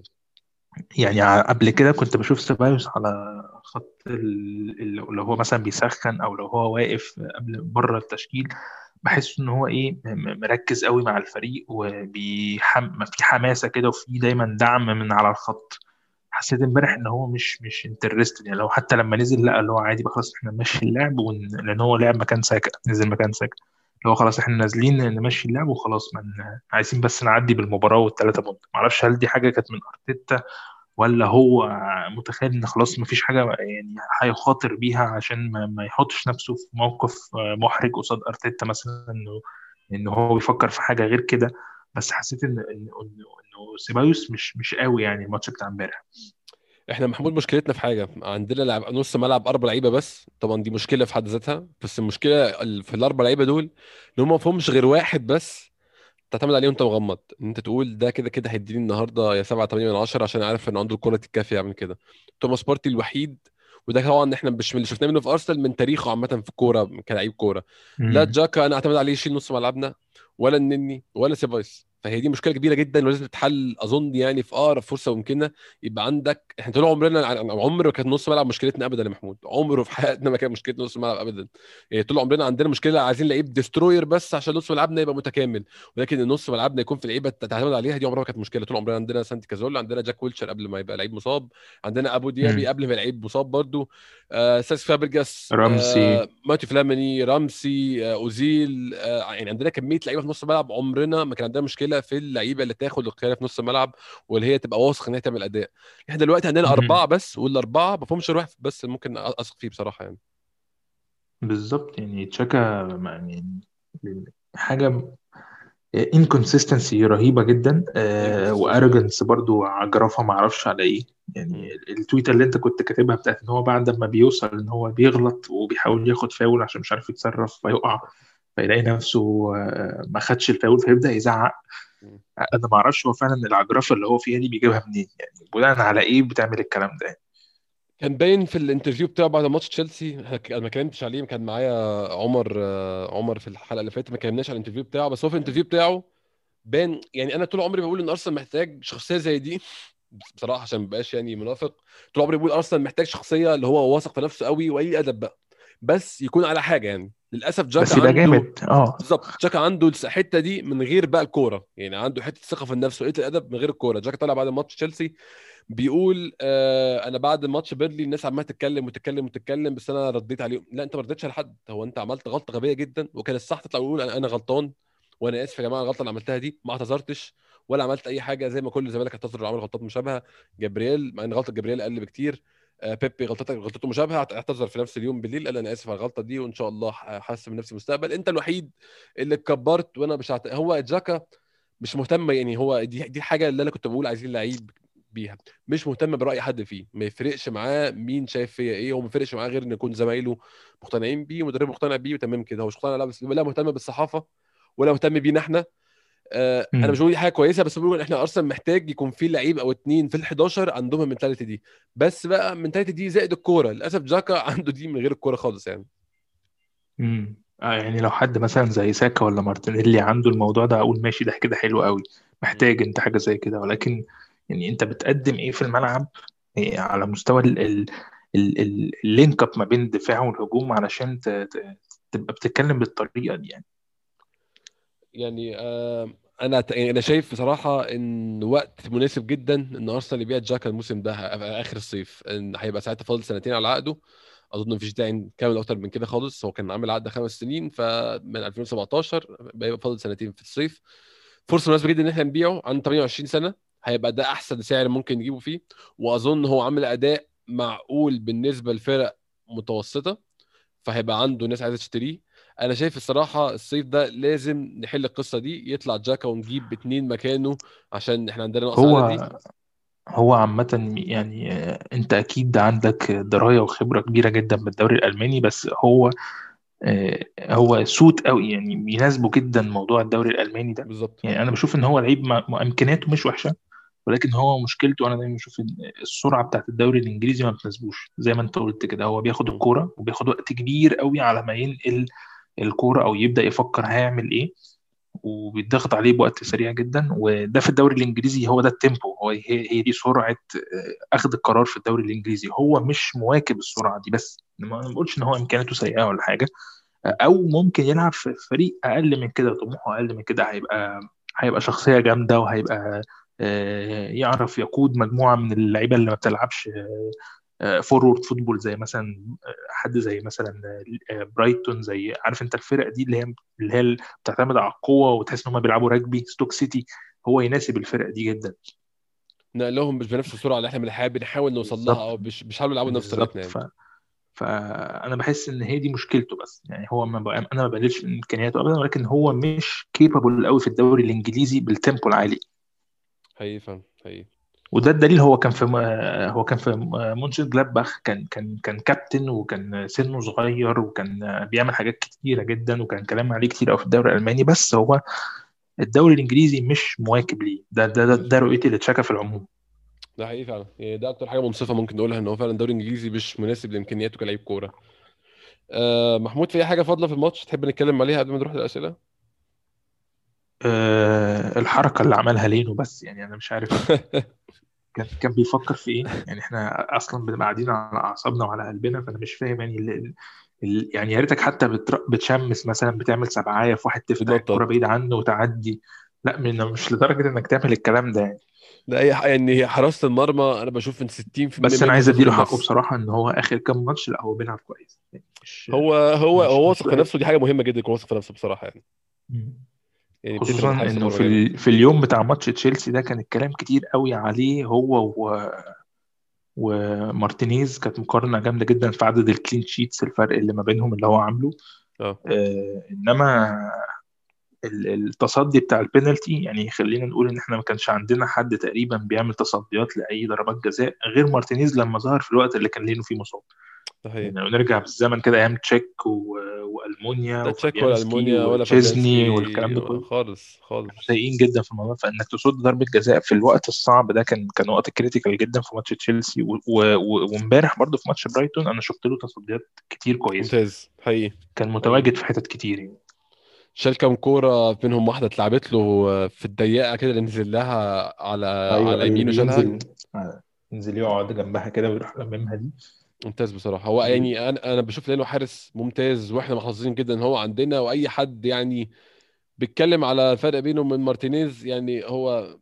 يعني قبل كده كنت بشوف سيبايوس على خط ال- ال- لو هو مثلا بيسخن أو لو هو واقف قبل بره التشكيل بحس إن هو إيه مركز قوي مع الفريق وبيحم في حماسة كده وفي دايما دعم من على الخط حسيت امبارح إن هو مش مش interested يعني لو حتى لما نزل لأ اللي هو عادي بقى خلاص إحنا نمشي اللعب. لأن هو لعب مكان ساكا نزل مكان ساكا اللي هو خلاص إحنا نازلين نمشي اللعب وخلاص مش عايزين بس نعدي بالمباراة والثلاثه point. معرفش هل دي حاجة كانت من أرتيتا ولا هو متخيل إن خلاص مفيش حاجة يعني هيخاطر بيها عشان ما, ما يحطش نفسه في موقف محرج قصاد أرتيتا مثلا إنه إنه هو بيفكر في حاجة غير كده. بس حسيت إن إن إنه سيبايوس مش مش قوي يعني الماتش بتاع امبارح. إحنا محمود مشكلتنا في حاجة. عندنا لعب نص ملعب أربع لعيبة بس. طبعا دي مشكلة في حد ذاتها. بس المشكلة ال- في الأربع لعيبة دول إن هم ما فيهمش غير واحد بس تعتمد عليه وأنت مغمض. إن أنت تقول ده كده كده هيديني النهارده يا 7 8 من 10 عشان عارف إن عنده الكرة الكافية يعمل كده. توماس بارتي الوحيد وده طبعا إحنا مش من اللي شفناه منه في أرسنال من تاريخه عامة في الكورة كلاعب كورة. لا تشاكا أنا أعتمد عليه يشيل نص ملعبنا ولا النني ولا سيبايس فهي دي مشكلة كبيرة جدا ولازم تتحل أظن يعني في أقرب فرصة ممكنة. يبقى عندك إحنا طول عمرنا عمر ما كانت نص ملعب مشكلتنا ابدا يا محمود. عمره في حياتنا ما كان مشكلتنا نص ملعب ابدا. يعني طول عمرنا عندنا مشكلة عايزين لعيب destroyer بس عشان نص ملعبنا يبقى متكامل. ولكن النص ملعبنا يكون في لعيبة تعتمد عليها دي عمرها ما كانت مشكلة. طول عمرنا عندنا سانتي كازورلا عندنا جاك ويلشير قبل ما يبقى لعيب مصاب. عندنا أبو ديابي. قبل ما لعيب مصاب برضو. آه سيسك فابريجاس رامسي. آه ماتي فلاميني رامسي آه أوزيل آه يعني عندنا كمية لعيبة في نص الملعب عمرنا ما كان عندنا مشكلة. المشكلة في اللعيبة اللي تاخد القيادة في نص الملعب واللي هي تبقى واثق إن هي تعمل أداء. إحنا دلوقتي عندنا. أربعة بس والاربعه ما فيهمش واحد بس ممكن أثق فيه بصراحة يعني. بالظبط يعني تشاكا يعني حاجة inconsistency رهيبة جدا Inconsistency. و arrogance برضو عجرفها ما أعرفش على إيه. يعني ال tweet ه اللي أنت كنت كاتبها بتاعت إن هو بعد ما بيوصل إن هو بيغلط وبيحاول ياخد فاول عشان مش عارف يتصرف فيقع. فيلاقي نفسه آه، ما خدش الفاول فيبدأ يزعق. أنا ما أعرفش هو فعلا العجرفه اللي هو فيها دي بيجيبها منين يعني بناء على إيه بتعمل الكلام ده؟ كان باين في ال interview بتاعه بعد ماتش تشيلسي أنا ما كلمتش عليه كان معايا عمر آه، عمر في الحلقة اللي فاتت ما كلمناش على ال interview بتاعه بس هو في ال interview بتاعه بان يعني أنا طول عمري بقول إن أرسنال محتاج شخصية زي دي بصراحة عشان ما بقاش يعني منافق طول عمري بقول أرسنال محتاج شخصية اللي هو واثق في نفسه قوي وقليل أدب بقى. بس يكون على حاجة يعني. للأسف جاكا بس يبقى عنده جامد. آه. بالظبط. جاكا عنده الحتة دي من غير بقى الكورة. يعني عنده حتة ثقه في النفس وقله الأدب من غير الكورة. جاكا طلع بعد ماتش تشيلسي بيقول آه أنا بعد ماتش بيرلي الناس عمالة تتكلم وتتكلم وتتكلم بس أنا رديت عليهم. لا أنت ما رديتش على حد. هو أنت عملت غلطة غبية جدا. وكان الصح تطلع وتقول أنا غلطان وأنا آسف يا جماعة الغلطة اللي عملتها دي ما اعتذرتش ولا عملت أي حاجة. زي ما كل الزمالك اعتذروا وعملوا غلطات مشابهة. جبريل مع إن غلطة جبريل أقل بكتير بيبي غلطتك غلطته مشابهة اعتذر في نفس اليوم بالليل. قال أنا آسف على الغلطة دي وإن شاء الله حاسس من نفسي مستقبل. أنت الوحيد اللي اتكبرت وأنا مش هعت... هو جاكا مش مهتم يعني هو دي دي الحاجة اللي أنا كنت بقول عايزين لعيب بيها. مش مهتم برأي حد فيه. ما يفرقش معاه مين شايف فيا إيه. هو ما يفرقش معاه غير إن يكون زمايله مقتنعين بيه ومدرب مقتنع بيه وتمام كده. هو مش مقتنع لا بس لا مهتم بالصحافة ولا مهتم بينا إحنا. آه أنا. مش بقول حاجة كويسة بس بقول إن إحنا ارسنال محتاج يكون في لعيب أو اتنين في ال11 عندهم ال mentality دي. بس بقى ال mentality دي زائد الكورة. للأسف تشاكا عنده دي من غير الكورة خالص يعني. امم آه يعني لو حد مثلا زي ساكا ولا مارتينيلي عنده الموضوع ده أقول ماشي ده كده حلو قوي محتاج أنت حاجة زي كده. ولكن يعني أنت بتقدم إيه في الملعب؟ إيه على مستوى ال ال ال ال اللينك أب ما بين الدفاع والهجوم علشان تبقى بتتكلم بالطريقة دي يعني. يعني آه أنا يعني أنا شايف بصراحة إن وقت مناسب جدا إن أرسنال يبيع جاكا الموسم ده آخر الصيف. إن هيبقى ساعتها فاضل سنتين على عقده. أظن مفيش داعي نكمل أكتر من كده خالص. هو كان عامل عقد خمس سنين فمن 2017 بيبقى فاضل سنتين في الصيف. فرصة مناسبة جدا إن إحنا نبيعه عنده 28 سنة. هيبقى ده أحسن سعر ممكن نجيبه فيه. وأظن هو عامل أداء معقول بالنسبة لفرق متوسطة. فهيبقى عنده ناس عايزة تشتريه. أنا شايف الصراحة الصيف ده لازم نحل القصة دي يطلع جاكا ونجيب اتنين مكانه عشان إحنا عندنا نقص عددي. هو هو عامة يعني آه، أنت أكيد عندك دراية وخبرة كبيرة جدا بالدوري الألماني بس هو آه، هو سوت قوي يعني بيناسبه جدا موضوع الدوري الألماني ده. بالظبط. يعني أنا بشوف إن هو لعيب امكانياته مش وحشة ولكن هو مشكلته أنا دايما بشوف السرعة بتاعت الدوري الإنجليزي ما بتناسبوش. زي ما أنت قلت كده هو بياخد. الكورة وبياخد وقت كبير قوي على ما ينقل الكورة أو يبدأ يفكر هيعمل إيه وبيتضغط عليه بوقت سريع جدا. وده في الدوري الإنجليزي هو ده التيمبو. هو هي, دي سرعة آه، أخذ القرار في الدوري الإنجليزي. هو مش مواكب السرعة دي بس. ما بقولش إن هو إمكانياته سيئة ولا حاجة. أو ممكن يلعب في فريق أقل من كده طموحه أقل من كده. هيبقى هيبقى شخصية جامدة وهيبقى آه، يعرف يقود مجموعة من اللعيبة اللي ما بتلعبش forward football زي مثلا آه، حد زي مثلا آه، برايتون زي عارف أنت الفرق دي اللي هي اللي هي بتعتمد على القوة وتحس إن هم بيلعبوا راجبي ستوك سيتي هو يناسب الفرق دي جدا. نقلهم مش بنفس السرعة اللي إحنا بنحاول بنحاول نوصل لها أو مش مش حاولوا يلعبوا نفس بالظبط. طريقتنا ف... يعني فانا بحس إن هي دي مشكلته بس. يعني هو ما بقى... أنا ما بقللش من إمكانياته ابدا ولكن هو مش capable قوي في الدوري الإنجليزي بال tempo العالي. حقيقي فاهم حقيقي. وده الدليل هو كان في هو كان في مونشن جلادباخ كان كان كان كابتن وكان سنه صغير وكان بيعمل حاجات كتيرة جدا وكان كلام عليه كتير قوي في الدوري الألماني بس هو الدوري الإنجليزي مش مواكب ليه. ده ده ده, ده رؤيتي لتشاكا في العموم. ده حقيقي فعلا. يعني ده أكتر حاجة منصفة ممكن نقولها إن هو فعلا الدوري الإنجليزي مش مناسب لإمكانياته كلاعب كورة. آه محمود في أي حاجة فاضلة في الماتش تحب نتكلم عليها قبل ما نروح للأسئلة؟ أه الحركة اللي عملها لينو بس يعني أنا مش عارف. كان كان بيفكر في إيه يعني إحنا أصلا بنبقى قاعدين على أعصابنا وعلى قلبنا فأنا مش فاهم يعني ال... ال... يعني يا ريتك حتى بتر... بتشمس مثلا بتعمل سبعاية في واحد تفتح. الكورة بعيد عنه وتعدي لا من مش لدرجة إنك تعمل الكلام ده يعني لا هي يعني هي حراسة المرمى أنا بشوف إن 60% بس أنا عايز أديله حقه. بصراحة إن هو آخر كام ماتش لا هو بيلعب كويس يعني مش هو هو مش- هو واثق في. نفسه دي حاجة مهمة جدا يكون واثق في نفسه بصراحة يعني مم. يعني خصوصا إنه في ال... في اليوم بتاع ماتش تشيلسي ده كان الكلام كتير قوي عليه هو و... ومارتينيز كانت مقارنة جامدة جدا في عدد ال clean sheets الفرق اللي ما بينهم اللي هو عامله. آه. آه إنما ال- التصدي بتاع البينالتي يعني خلينا نقول إن إحنا ما كانش عندنا حد تقريبا بيعمل تصديات لأي ضربات جزاء غير مارتينيز لما ظهر في الوقت اللي كان لينو فيه مصاب. حقيقي يعني لو نرجع بالزمن كده أيام تشيك و... وألمونيا لا تشيك ولا وفابيانسكي المونيا ولا وتشيزني والكلام ده كله. خالص خالص. سيئين جدا في الموضوع. فإنك تصد ضربة جزاء في الوقت الصعب ده كان كان وقت critical جدا في ماتش تشيلسي و- و- و- وامبارح برضه في ماتش برايتون. أنا شفت له تصديات كتير كويسة. ممتاز حقيقي. كان متواجد في حتت كتير يعني. شال كام كورة منهم واحدة اتلعبت له في الضيقة كده اللي نزل لها على أيوه على يمينه شالها. ينزل يقعد جنبها كده ويروح لممها دي. ممتاز بصراحة. هو يعني أنا أنا بشوف لأنه حارس ممتاز وإحنا محظوظين جدا إن هو عندنا وأي حد يعني بيتكلم على الفرق بينه وبين مارتينيز يعني هو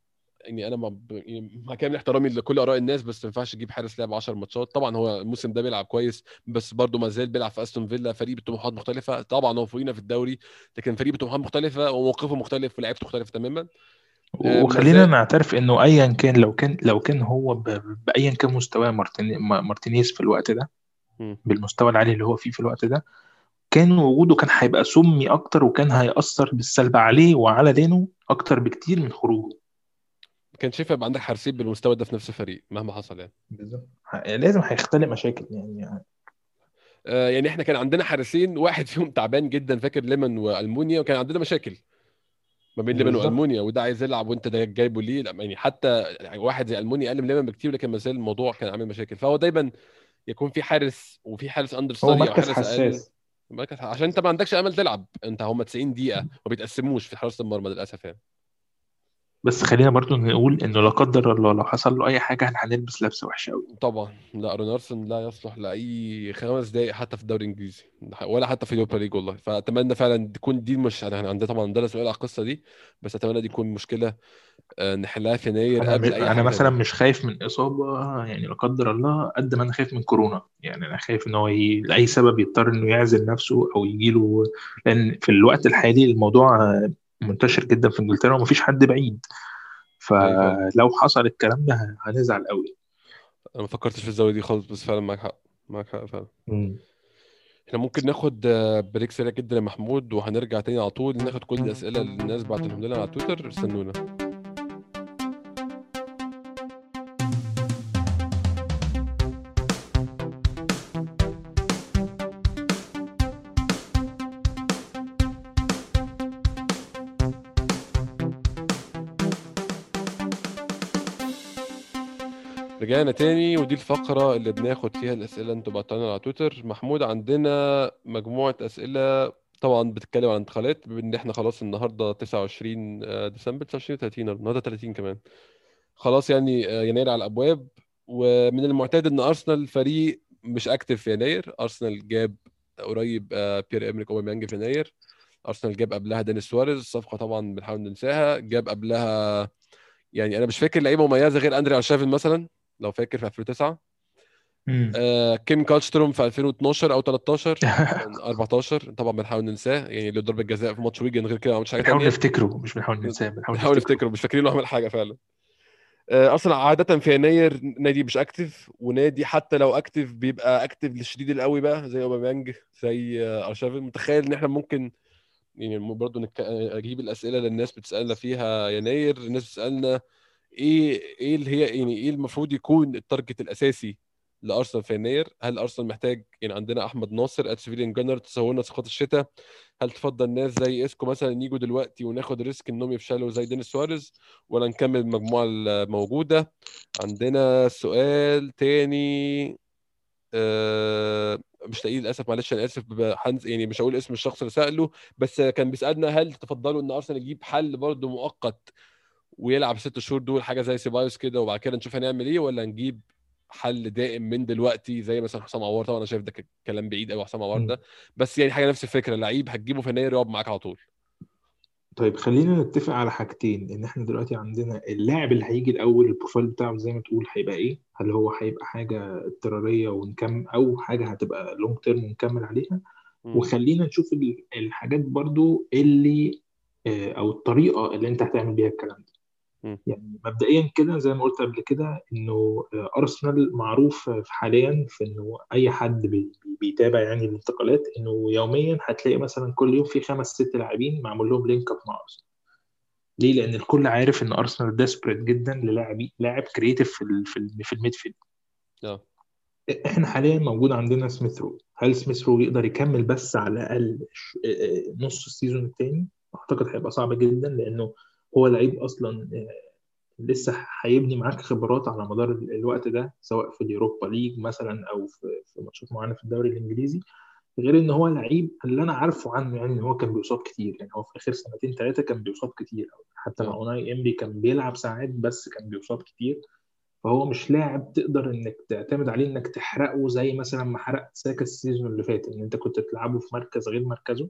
يعني مع يعني مع كامل احترامي لكل آراء الناس بس ما ينفعش تجيب حارس لعب 10 ماتشات. طبعا هو الموسم ده بيلعب كويس بس برضه ما زال بيلعب في أستون فيلا فريق بطموحات مختلفة. طبعا هو فوقينا في الدوري لكن فريق بطموحات مختلفة وموقفه مختلف ولعيبته مختلفة تماما. ما وخلينا زال نعترف إنه ايا كان لو كان لو كان هو ب- بايا كان مستواه مارتيني- ما- مارتينيز في الوقت ده. بالمستوى العالي اللي هو فيه في الوقت ده كان وجوده كان هيبقى سمي أكتر وكان هيأثر بالسلب عليه وعلى دينه أكتر بكتير من خروجه. كان شايف يبقى عندك حارسين بالمستوى ده في نفس الفريق مهما حصل يعني. بالظبط. لازم هيختلق مشاكل يعني آه، يعني إحنا كان عندنا حارسين واحد فيهم تعبان جدا فاكر ليمون وألمونيا وكان عندنا مشاكل. ما بين بالظبط. وألمونيا وده عايز يلعب وأنت ده جايبه ليه؟ يعني حتى واحد زي ألمونيا أقل من ليمون بكتير لكن ما زال الموضوع كان عامل مشاكل. فهو دايما يكون في حارس وفي حارس understudy أو حارس حساس. مركز عشان أنت ما عندكش أمل تلعب. أنت هم 90 دقيقة ما بيتقسموش في حراسة المرمى للأسف يعني. بس خلينا برضو نقول إنه لا قدر الله لو حصل له أي حاجة إحنا هنلبس لبسه وحشه قوي طبعا. لا رونارسون لا يصلح لأي خمس دقائق حتى في الدوري الإنجليزي. ولا حتى في اليوروبا ليج والله. فأتمنى فعلا تكون دي مش انا عندنا طبعا عندنا سؤال على القصة دي بس أتمنى دي تكون مشكلة آه، نحلها في يناير قبل أي أنا مثلا تانية مش خايف من إصابة يعني لا قدر الله قد ما أنا خايف من كورونا. يعني أنا خايف إن هو ي... لأي سبب يضطر إنه يعزل نفسه أو يجيله. لأن في الوقت الحالي الموضوع منتشر جدا في إنجلترا ومفيش حد بعيد. فلو حصل الكلام ده هنزعل قوي. أنا ما فكرتش في الزاوية دي خالص بس فعلا معاك حق معاك حق فعلا. مم. إحنا ممكن ناخد بريك سريع جدا يا محمود وهنرجع تاني على طول ناخد كل الأسئلة اللي الناس بعتهم لنا على تويتر. استنونا. رجعنا تاني ودي الفقرة اللي بناخد فيها الأسئلة. أنتوا بعتوها على تويتر. محمود عندنا مجموعة أسئلة. طبعا بتتكلم عن انتقالات بما إن إحنا خلاص النهارده 29 ديسمبر 29 30 النهارده 30 كمان. خلاص يعني آه، يناير على الأبواب. ومن المعتاد إن أرسنال فريق مش active في يناير. أرسنال جاب قريب آه، بيير إيمريك أوباميانج في يناير. أرسنال جاب قبلها دينيس سواريز. صفقه طبعا بنحاول ننساها. جاب قبلها يعني أنا مش فاكر لعيبة مميزة غير اندريا ارشافين مثلا. لو فاكر في 2009 مم. آه كيم كالستروم في 2012 أو 13 كان 14 طبعا بنحاول ننساه. يعني إلا ضربة جزاء في ماتش ويجن غير كده ما عملش حاجة بنحاول نفتكره مش بنحاول ننساه بنحاول بنحاول نفتكره. نفتكره. مش فاكرين إنه عمل حاجة فعلا. آه، أصلا عادة في يناير نادي مش active ونادي حتى لو active بيبقى active للشديد القوي بقى زي أوباميانج زي آه، ارشافين متخيل إن إحنا ممكن يعني برضه نك... أجيب الأسئلة اللي الناس بتسألنا فيها يناير الناس بتسألنا إيه إيه اللي هي يعني إيه المفروض يكون ال target الأساسي لأرسنال في يناير؟ هل أرسنال محتاج يعني عندنا أحمد ناصر at سيفيليان جانر تصورنا صفقات الشتاء؟ هل تفضل ناس زي إيسكو مثلا يجوا دلوقتي وناخد risk إنهم يفشلوا زي دينيس سواريز؟ ولا نكمل المجموعه الموجودة؟ عندنا سؤال تاني آه، مش لاقيه للأسف معلش أنا آسف ب- هنز- يعني مش هقول اسم الشخص اللي سأله بس كان بيسألنا هل تفضلوا إن أرسنال يجيب حل برضه مؤقت ويلعب ست شهور دول حاجة زي سيبايوس كده وبعد كده نشوف هنعمل إيه ولا نجيب حل دائم من دلوقتي زي مثلا حسام عوار طبعا أنا شايف ده كلام بعيد قوي حسام عوار. ده بس يعني حاجة نفس الفكرة لعيب هتجيبه في يناير يقعد معاك على طول طيب خلينا نتفق على حاجتين إن إحنا دلوقتي عندنا اللاعب اللي هيجي الأول ال profile بتاعه زي ما تقول هيبقى إيه هل هو هيبقى حاجة اضطرارية ونكمل أو حاجة هتبقى long term ونكمل عليها مم. وخلينا نشوف ال- الحاجات برضو اللي آه، أو الطريقة اللي أنت هتعمل بيها الكلام ده. يعني مبدئيا كده زي ما قلت قبل كده إنه آه، ارسنال معروف في حاليا في إنه أي حد بي- بيتابع يعني الانتقالات إنه يوميا هتلاقي مثلا كل يوم في خمس ست لاعبين معمول لهم link up مع ارسنال ليه؟ لأن الكل عارف إن ارسنال desperate جدا للاعب لاعب creative في ال- في في ال midfield. آه. إحنا حاليا موجود عندنا سميث رو هل سميث رو يقدر يكمل بس على الاقل ش- آه، نص ال season الثاني أعتقد هيبقى صعب جدا لأنه هو لعيب أصلا آه، لسه هيبني معاك خبرات على مدار ال- الوقت ده سواء في ال Europa League مثلا أو في في ماتشات معينة في الدوري الإنجليزي. غير إن هو لعيب اللي أنا عارفه عنه يعني إن هو كان بيصاب كتير يعني هو في آخر سنتين ثلاثة كان بيصاب كتير حتى مع آه. أوناي إيمري كان بيلعب ساعات بس كان بيصاب كتير. فهو مش لاعب تقدر إنك تعتمد عليه إنك تحرقه زي مثلا ما حرقت ساكا ال season اللي فات إن أنت كنت تلعبه في مركز غير مركزه.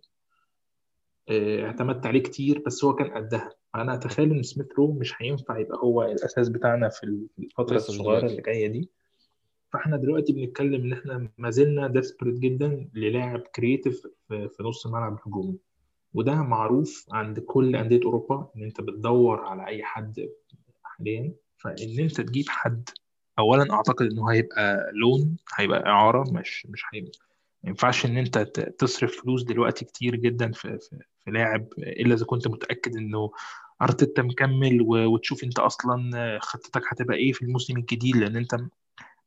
اعتمدت عليه كتير بس هو كان قدها. أنا أتخيل إن سميث رو مش هينفع يبقى هو الأساس بتاعنا في الفترة الصغيرة اللي جاية دي. فإحنا دلوقتي بنتكلم إن إحنا ما زلنا desperate جدا للاعب creative في نص الملعب الهجومي وده معروف عند كل أندية أوروبا إن أنت بتدور على أي حد حاليا. فإن أنت تجيب حد اولا أعتقد إنه هيبقى loan هيبقى إعارة مش مش هيبقى. ما ينفعش إن أنت تصرف فلوس دلوقتي كتير جدا في في, في لاعب إلا إذا كنت متأكد إنه أرتيتا مكمل وتشوف أنت أصلا خطتك هتبقى إيه في الموسم الجديد لأن أنت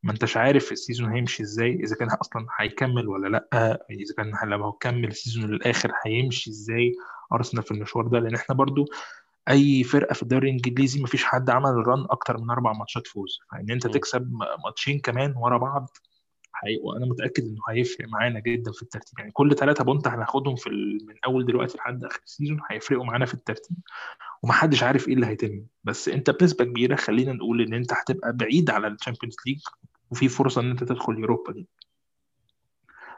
ما أنتش عارف ال season هيمشي إزاي إذا كان أصلا هيكمل ولا لأ إذا كان لما هو كمل ال season للآخر هيمشي إزاي أرسنال في المشوار ده لأن إحنا برضو أي فرقة في الدوري الإنجليزي مفيش حد عمل run أكتر من أربع ماتشات فوز فإن أنت. تكسب ماتشين كمان ورا بعض حقيقي وأنا متأكد إنه هيفرق معانا جدا في الترتيب. يعني كل ثلاثة point هناخدهم في ال... من أول دلوقتي لحد آخر ال season هيفرقوا معانا في الترتيب. ومحدش عارف إيه اللي هيتم. بس أنت بنسبة كبيرة خلينا نقول إن أنت هتبقى بعيد على ال Champions League وفي فرصة إن أنت تدخل Europa League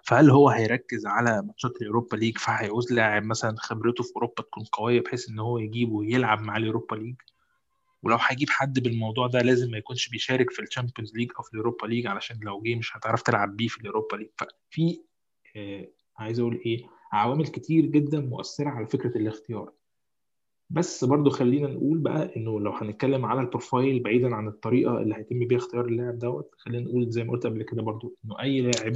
فهل هو هيركز على ماتشات ال Europa League فهيعوز لاعب مثلا خبرته في أوروبا تكون قوية بحيث إن هو يجيبه ويلعب مع ال Europa League ولو هيجيب حد بالموضوع ده لازم ما يكونش بيشارك في ال Champions League أو في ال Europa League علشان لو جه مش هتعرف تلعب بيه في ال Europa League ففي آه عايز أقول إيه عوامل كتير جدا مؤثرة على فكرة الاختيار. بس برضو خلينا نقول بقى إنه لو هنتكلم على ال profile بعيدا عن الطريقة اللي هيتم بيها اختيار اللاعب دوت خلينا نقول زي ما قلت قبل كده برضو إنه أي لاعب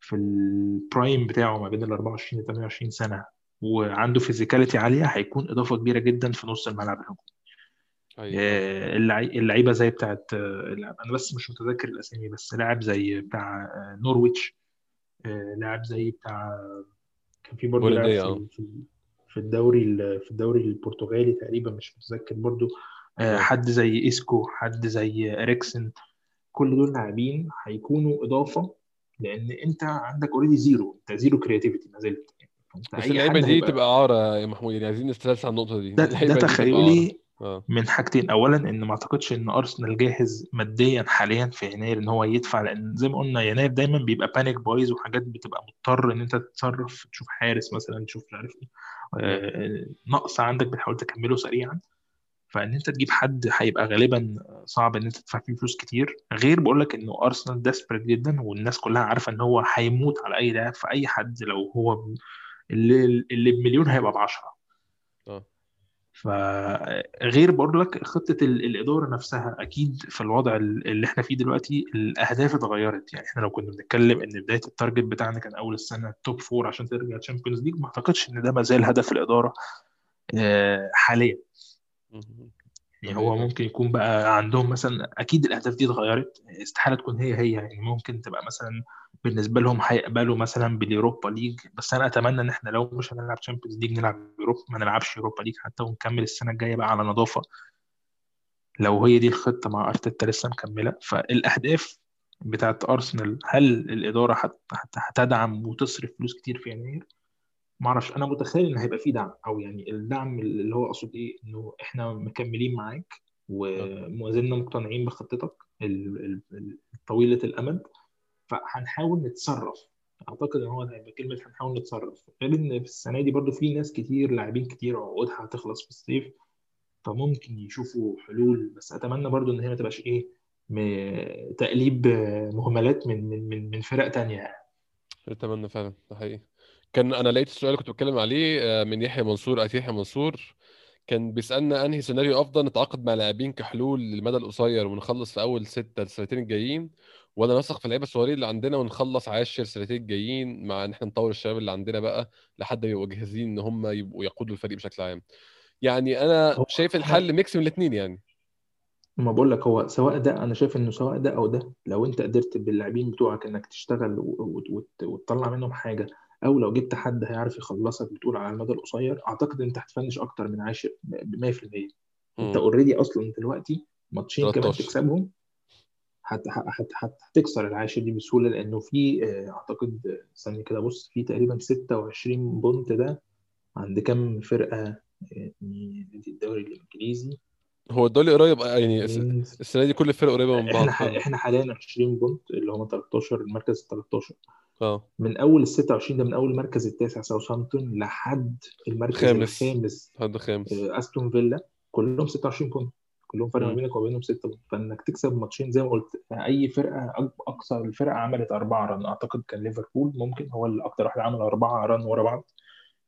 في ال prime بتاعه ما بين ال 24 ل 28 سنة وعنده physicality عالية هيكون إضافة كبيرة جدا في نص الملعب الهجومي. أيوه آه، اللعي- اللعيبة زي بتاعت آه، أنا بس مش متذكر الأسامي بس لاعب زي بتاع آه، نورويتش لاعب زي بتاع كان في برضه لاعب في في ال- في الدوري ال- في الدوري البرتغالي تقريبا مش متذكر برضه. حد زي إيسكو حد زي إريكسن كل دول لاعبين هيكونوا إضافة لأن أنت عندك already zero أنت zero creativity ما زلت. فأنت بس اللعيبة دي هيبقى تبقى إعارة يا محمود يعني عايزين ن stress على النقطة دي. ده ده تخيلي آه. من حاجتين. اولا إن ما أعتقدش إن أرسنال جاهز ماديا حاليا في يناير إن هو يدفع لأن زي ما قلنا يناير دايما بيبقى panic buys وحاجات بتبقى مضطر إن أنت تتصرف تشوف حارس مثلا تشوف مش عارف إيه آه، نقص عندك بتحاول تكمله سريعا. فإن أنت تجيب حد هيبقى غالبا صعب إن أنت تدفع فيه فلوس كتير. غير بقول لك إنه أرسنال desperate جدا والناس كلها عارفة إن هو هيموت على أي لاعب فأي حد لو هو ب- اللي اللي بمليون هيبقى بعشرة. آه. فغير بقول لك خطة ال- الإدارة نفسها أكيد في الوضع ال- اللي إحنا فيه دلوقتي الأهداف اتغيرت يعني إحنا لو كنا بنتكلم إن بداية ال target بتاعنا كان أول السنة top four عشان ترجع Champions League ما أعتقدش إن ده ما زال هدف الإدارة آه، حاليا. يعني هو ممكن يكون بقى عندهم مثلا أكيد الأهداف دي اتغيرت استحالة تكون هي هي يعني ممكن تبقى مثلا بالنسبة لهم هيقبلوا مثلا بال Europa League. بس أنا أتمنى إن إحنا لو مش هنلعب Champions League نلعب Europa ما نلعبش Europa League حتى ونكمل السنة الجاية بقى على نظافة. لو هي دي الخطة مع أرتيتا لسه مكملة. فالأهداف بتاعت أرسنال هل الإدارة هت- هت- هتدعم وتصرف فلوس كتير في يناير؟ ما أعرفش أنا متخيل إن هيبقى في دعم أو يعني الدعم اللي هو أقصد إيه إنه إحنا مكملين معاك آه. وما زلنا مقتنعين بخطتك ال- ال- ال- طويلة الأمد فهنحاول نتصرف. أعتقد إن هو ده هيبقى كلمة هنحاول نتصرف. غير إن في السنة دي برضو في ناس كتير لاعبين كتير عقودها هتخلص في الصيف فممكن يشوفوا حلول. بس أتمنى برضو إن هي ما تبقاش إيه تقليب آه، مهملات من من من من فرق تانية. يعني أتمنى فعلا ده حقيقي. كان أنا لقيت السؤال اللي كنت بتكلم عليه آه، من يحيى منصور at يحيى منصور. كان بيسألنا أنهي سيناريو أفضل نتعاقد مع لاعبين كحلول للمدى القصير ونخلص في أول ستة السنتين الجايين ولا نثق في اللعيبه الصغيرين اللي عندنا ونخلص عاشر السنتين الجايين مع إن إحنا نطور الشباب اللي عندنا بقى لحد ما يبقوا جاهزين إن هم يبقوا يقودوا الفريق بشكل عام. يعني أنا شايف الحل mix من الاثنين يعني. ما بقول لك هو سواء ده أنا شايف إنه سواء ده أو ده لو أنت قدرت باللاعبين بتوعك إنك تشتغل وتطلع منهم حاجة أو لو جبت حد هيعرف يخلصك بتقول على المدى القصير أعتقد أنت هت finish أكتر من عاشر ب 100% أنت already أصلا دلوقتي ماتشين كمان 13 تكسبهم هت هت هت هتكسر العاشر دي بسهولة لأنه في آه، أعتقد ثانية كده بص في تقريبا 26 point ده عند كام فرقة يعني الدوري الإنجليزي. هو الدوري قريب آه، يعني السنة دي كل الفرق قريبة من بعض. إحنا حاليا 20 point اللي هم 13 المركز 13 آه. من أول ال 26 ده من أول المركز التاسع ساوثهامبتون لحد المركز خامس الخامس حد خامس آه، أستون فيلا. كلهم 26 point. كلهم فرق ما بينك وما بينهم 6 point. فإنك تكسب ماتشين زي ما قلت أي فرقة أقصى الفرقة عملت أربعة run. أعتقد كان ليفربول ممكن هو اللي أكتر واحد عمل أربعة run ورا بعض.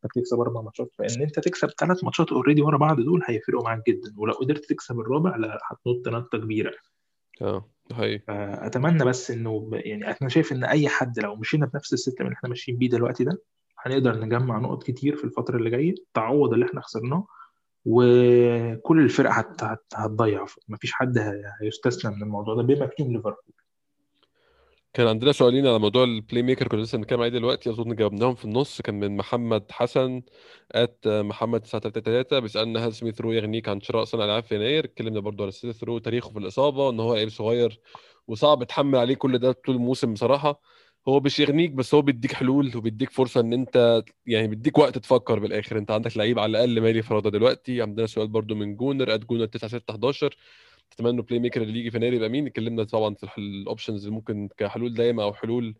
إنك تكسب أربع ماتشات. فإن أنت تكسب ثلاث ماتشات already ورا بعض دول هيفرقوا معاك جدا. ولو قدرت تكسب الرابع لا هتنط نطة كبيرة. آه. ده حقيقي فأتمنى بس إنه يعني أنا شايف إن أي حد لو مشينا بنفس ال system اللي إحنا ماشيين بيه دلوقتي ده هنقدر نجمع نقط كتير في الفترة اللي جاية تعوض اللي إحنا خسرناه وكل الفرق هت... هت... هتضيع مفيش حد ه- هيستثنى من الموضوع ده بما فيهم ليفربول. كان عندنا سؤالين على موضوع ال playmaker كنا لسه بنتكلم عليه دلوقتي. أظن جاوبناهم في النص. كان من محمد حسن at محمد 933 بيسألنا هل سميث رو يغنيك عن شراء صانع ألعاب في يناير؟ اتكلمنا برضو على سميث رو تاريخه في الإصابة إن هو لعيب صغير وصعب تحمل عليه كل ده طول الموسم بصراحة. هو مش يغنيك بس هو بيديك حلول وبيديك فرصة إن أنت يعني بيديك وقت تفكر بالآخر. أنت عندك لعيب على الأقل مالي الفراغ ده دلوقتي. عندنا سؤال برضو من Gooner at Gooner 9611 تتمنوا playmaker اللي يجي في يناير يبقى مين؟ اتكلمنا طبعا في ال options اللي ممكن كحلول دايمة أو حلول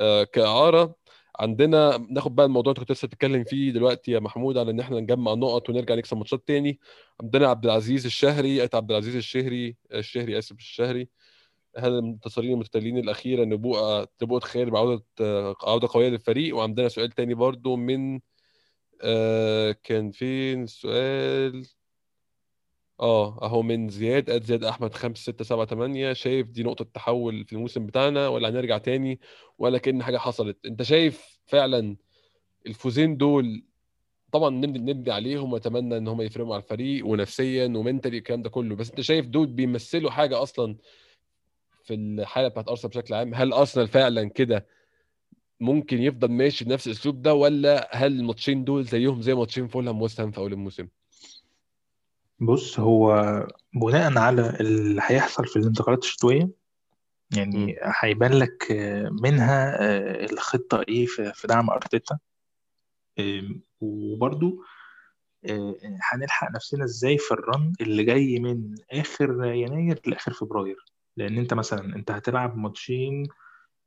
آه، كإعارة. عندنا ناخد بقى الموضوع انت كنت لسه بتتكلم فيه دلوقتي يا محمود على إن إحنا نجمع نقط ونرجع نكسب ماتشات تاني. عندنا عبد العزيز الشهري ات عبد العزيز الشهري الشهري آسف الشهري. هل المنتصرين المتتاليين الأخيرة نبوءه نبوءه خير بعودة آه، عودة قوية للفريق. وعندنا سؤال تاني برضو من آه كان فين؟ السؤال آه أهو من زياد آد زياد أحمد 5 6 7 8 شايف دي نقطة تحول في الموسم بتاعنا ولا هنرجع تاني ولا كأن حاجة حصلت؟ أنت شايف فعلا الفوزين دول طبعا نبني نبني عليهم وأتمنى إن هم يفرقوا مع الفريق ونفسيا ومنتلي الكلام ده كله بس أنت شايف دول بيمثلوا حاجة أصلا في الحالة بتاعت أرسنال بشكل عام؟ هل أرسنال فعلا كده ممكن يفضل ماشي بنفس الأسلوب ده ولا هل الماتشين دول زيهم زي ماتشين فولهام وست هام في أول الموسم؟ بص هو بناء على اللي هيحصل في الانتقالات الشتوية امم يعني هيبان لك آه، منها آه، الخطة إيه في في دعم أرتيتا. آم، وبرضو آه، هنلحق نفسنا إزاي في ال run اللي جاي من آخر يناير لآخر فبراير. لأن أنت مثلا أنت هتلعب ماتشين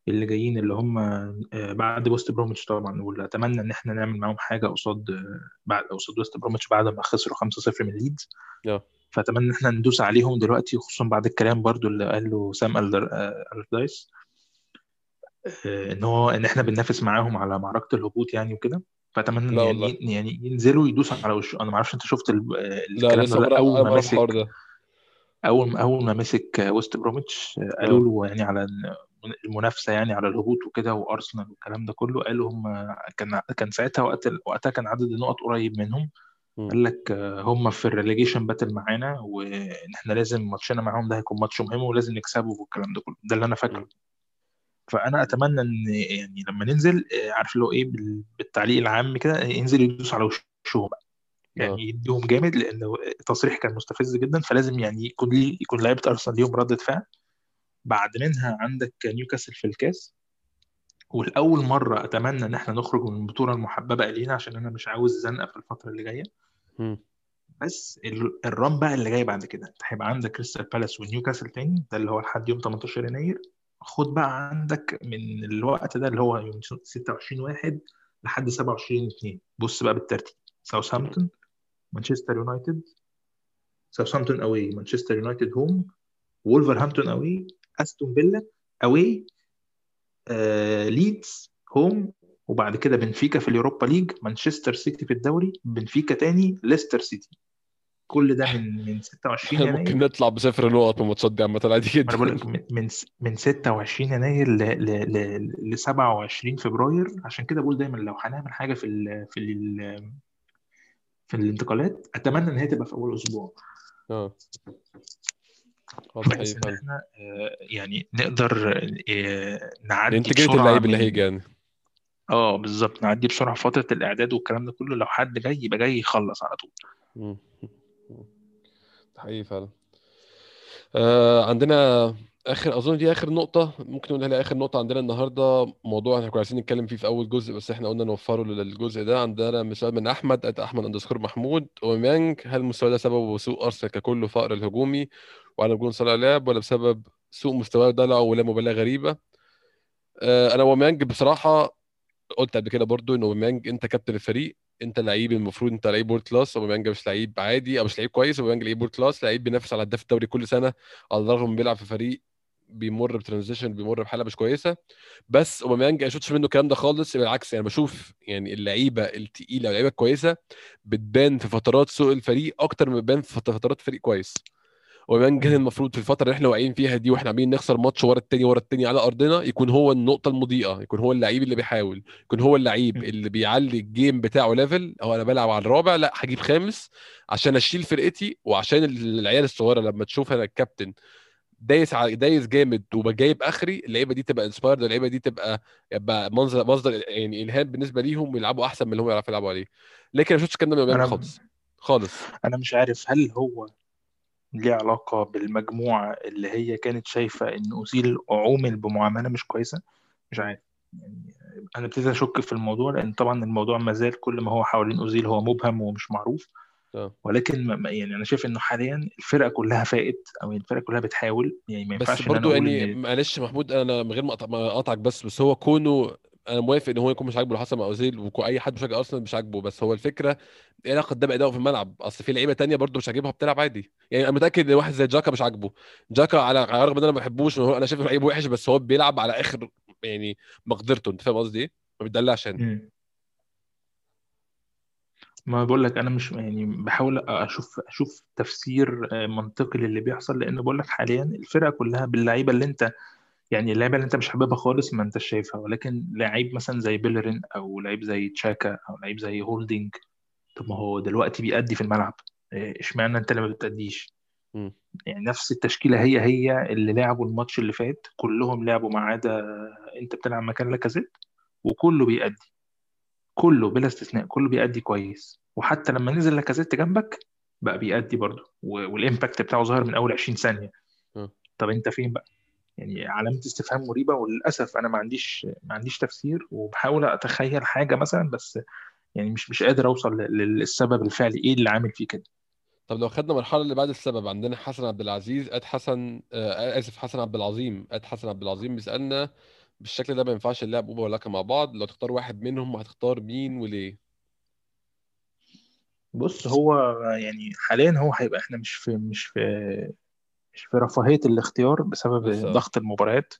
اللي جايين اللي هم آه، بعد وست بروميتش طبعا واللي اتمنى إن إحنا نعمل معاهم حاجة قصاد آه، بعد قصاد وست بروميتش بعد ما خسروا 5-0 من ليدز. آه. فأتمنى إن إحنا ندوس عليهم دلوقتي خصوصا بعد الكلام برضو اللي قاله سام آه، ألاردايس آه، إن هو إن إحنا بننافس معاهم على معركة الهبوط يعني وكده. فأتمنى إن لا يعني والله. يعني ينزلوا يدوسوا على وشه أنا ما أعرفش أنت شفت ال- آه، لا الكلام لسه ده لأ؟ أول ما مسك اول ما أول ما مسك آه، وست بروميتش آه، قالوا له يعني على المنافسة يعني على الهبوط وكده وأرسنال والكلام ده كله قالوا هم كان كان ساعتها وقت وقتها كان عدد النقط قريب منهم. قال لك آه، هم في ال relegation battle معانا وإن إحنا لازم ماتشنا معاهم ده هيكون ماتش مهم ولازم نكسبه والكلام ده كله. ده اللي أنا فاكره. فأنا أتمنى إن يعني لما ننزل آه، عارف اللي هو إيه بال- بالتعليق العام كده ينزل يدوس على وشهم بقى. آه. يعني يديهم جامد لأنه التصريح كان مستفز جدا فلازم يعني يكون ليه يكون لعيبة أرسنال ليهم ردة فعل. بعد منها عندك نيوكاسل في الكاس. والاول مرة أتمنى إن إحنا نخرج من البطولة المحببة إلينا عشان أنا مش عاوز زنقة في الفترة اللي جاية. بس ال- ال run بقى اللي جاي بعد كده. انت هيبقى عندك كريستال بالاس ونيوكاسل تاني. ده اللي هو لحد يوم 18 يناير. خد بقى عندك من الوقت ده اللي هو يوم 26 واحد لحد 27 2 بص بقى بالترتيب. ساوثهامبتون مانشستر يونايتد ساوثهامبتون away مانشستر يونايتد home وولفرهامبتون away أستون فيلا away آه، ليدز home وبعد كده بنفيكا في ال Europa League مانشستر سيتي في الدوري بنفيكا تاني ليستر سيتي. كل ده من من 26 ممكن يناير. نطلع بصفر نقط من الماتشات دي عامة عادي جدا. لك من من من 26 يناير ل ل ل ل 27 فبراير. عشان كده بقول دايما لو هنعمل حاجة في ال في ال في الانتقالات أتمنى إن هي تبقى في أول أسبوع. آه. إن إحنا آه، يعني نقدر آه، نعدي انتجريت بسرعة اللعيب اللي من هيجي يعني. آه بالظبط نعدي بسرعة فترة الإعداد والكلام ده كله. لو حد جاي يبقى جاي يخلص على طول. حقيقي فعلا. آه عندنا آخر أظن دي آخر نقطة ممكن نقولها لي آخر نقطة عندنا النهارده. موضوع إحنا كنا عايزين نتكلم فيه في أول جزء بس إحنا قلنا نوفره للجزء ده. عندنا سؤال من أحمد آت أحمد أندرسكور محمود أوميانج. هل المستوى ده سببه سوء ارسنال ككل وفقر الهجومي؟ وعدم وجود صانع لعب ولا بسبب سوء مستواه ودلع ولا مبالغة غريبة؟ آه أنا أوميانج بصراحة قلت قبل كده برضو إن اوباميانج أنت كابتن الفريق أنت لعيب المفروض أنت لعيب world class اوباميانج مش لعيب عادي أو مش لعيب كويس. اوباميانج لعيب world class لعيب بينافس على هداف الدوري كل سنة على الرغم بيلعب في فريق بيمر ب transition بيمر بحالة مش كويسة بس اوباميانج ما اشوفش منه الكلام ده خالص بالعكس يعني بشوف يعني اللعيبة التقيلة واللعيبه الكويسة بتبان في فترات سوء الفريق أكتر ما بتبان في فترات فريق كويس اوباميانج كان. المفروض في الفترة اللي إحنا واقعين فيها دي وإحنا عاملين نخسر ماتش ورا التاني ورا التاني على أرضنا يكون هو النقطة المضيئة يكون هو اللعيب اللي بيحاول يكون هو اللعيب. اللي بيعلي ال game بتاعه level هو أنا بلعب على الرابع لأ هجيب خامس عشان أشيل فرقتي وعشان العيال الصغيرة لما تشوف أنا الكابتن دايس ع- دايس جامد وبجايب آخري اللعيبة دي تبقى inspired اللعيبة دي تبقى يبقى منظر مصدر يعني إلهام بالنسبة ليهم يلعبوا أحسن من اللي هم يعرفوا يلعبوا عليه. لكن ما شفتش الكلام ده من خالص. خالص. أنا مش عارف هل هو ليه علاقة بالمجموعة اللي هي كانت شايفة إن أوزيل عومل بمعاملة مش كويسة؟ مش عارف. يعني أنا ابتديت أشك في الموضوع لأن طبعا الموضوع ما زال كل ما هو حوالين أوزيل هو مبهم ومش معروف. آه. ولكن ما- يعني أنا شايف إنه حاليا الفرقة كلها فائت أو الفرقة كلها بتحاول يعني ما بس ينفعش برضو أقول يعني معلش محمود أنا من غير ما أقطعك بس بس هو كونه أنا موافق إن هو يكون مش عاجبه اللي حصل مع اوزيل واي حد مشجع أرسنال مش عاجبه بس هو الفكرة إيه علاقة ده بادائه في الملعب؟ أصل في لعيبة تانية برضو مش عاجبها بتلعب عادي. يعني أنا متأكد إن واحد زي جاكا مش عاجبه. جاكا على الرغم إن أنا ما بحبوش أنا شايفه لعيب وحش بس هو بيلعب على آخر يعني مقدرته. أنت فاهم قصدي إيه؟ ما بيدلعش يعني. ما بقول لك أنا مش يعني بحاول أشوف أشوف تفسير آه، منطقي للي بيحصل لأن بقول لك حاليا الفرقة كلها باللعيبة اللي أنت يعني اللعيبة اللي أنت مش حاببها خالص ما أنتش شايفها. ولكن لعيب مثلا زي بيلرين أو لعيب زي تشاكا أو لعيب زي هولدينج طب ما هو دلوقتي بيأدي في الملعب. إيه، إشمعنى أنت اللي ما بتأديش. يعني نفس التشكيلة هي هي اللي لعبوا الماتش اللي فات كلهم لعبوا ما عدا أنت بتلعب مكان لاكازيت وكله بيأدي. كله بلا استثناء كله بيأدي كويس. وحتى لما نزل لاكازيت جنبك بقى بيأدي برضه. وال impact بتاعه ظهر من أول 20 ثانية. آه. طب أنت فين بقى؟ يعني علامة استفهام مريبة وللأسف أنا ما عنديش ما عنديش تفسير وبحاول أتخيل حاجة مثلا بس يعني مش مش قادر أوصل لل- للسبب الفعلي. إيه اللي عامل فيه كده؟ طب لو خدنا المرحله اللي بعد السبب عندنا حسن عبد العزيز أد حسن آه آسف حسن عبد العظيم أد حسن عبد العظيم بيسألنا بالشكل ده ما ينفعش اللعب اوبا ولاكا مع بعض لو تختار واحد منهم هتختار مين وليه؟ بص هو يعني حاليا هو هيبقى إحنا مش في مش في مش في رفاهية الاختيار بسبب بس ضغط المباريات.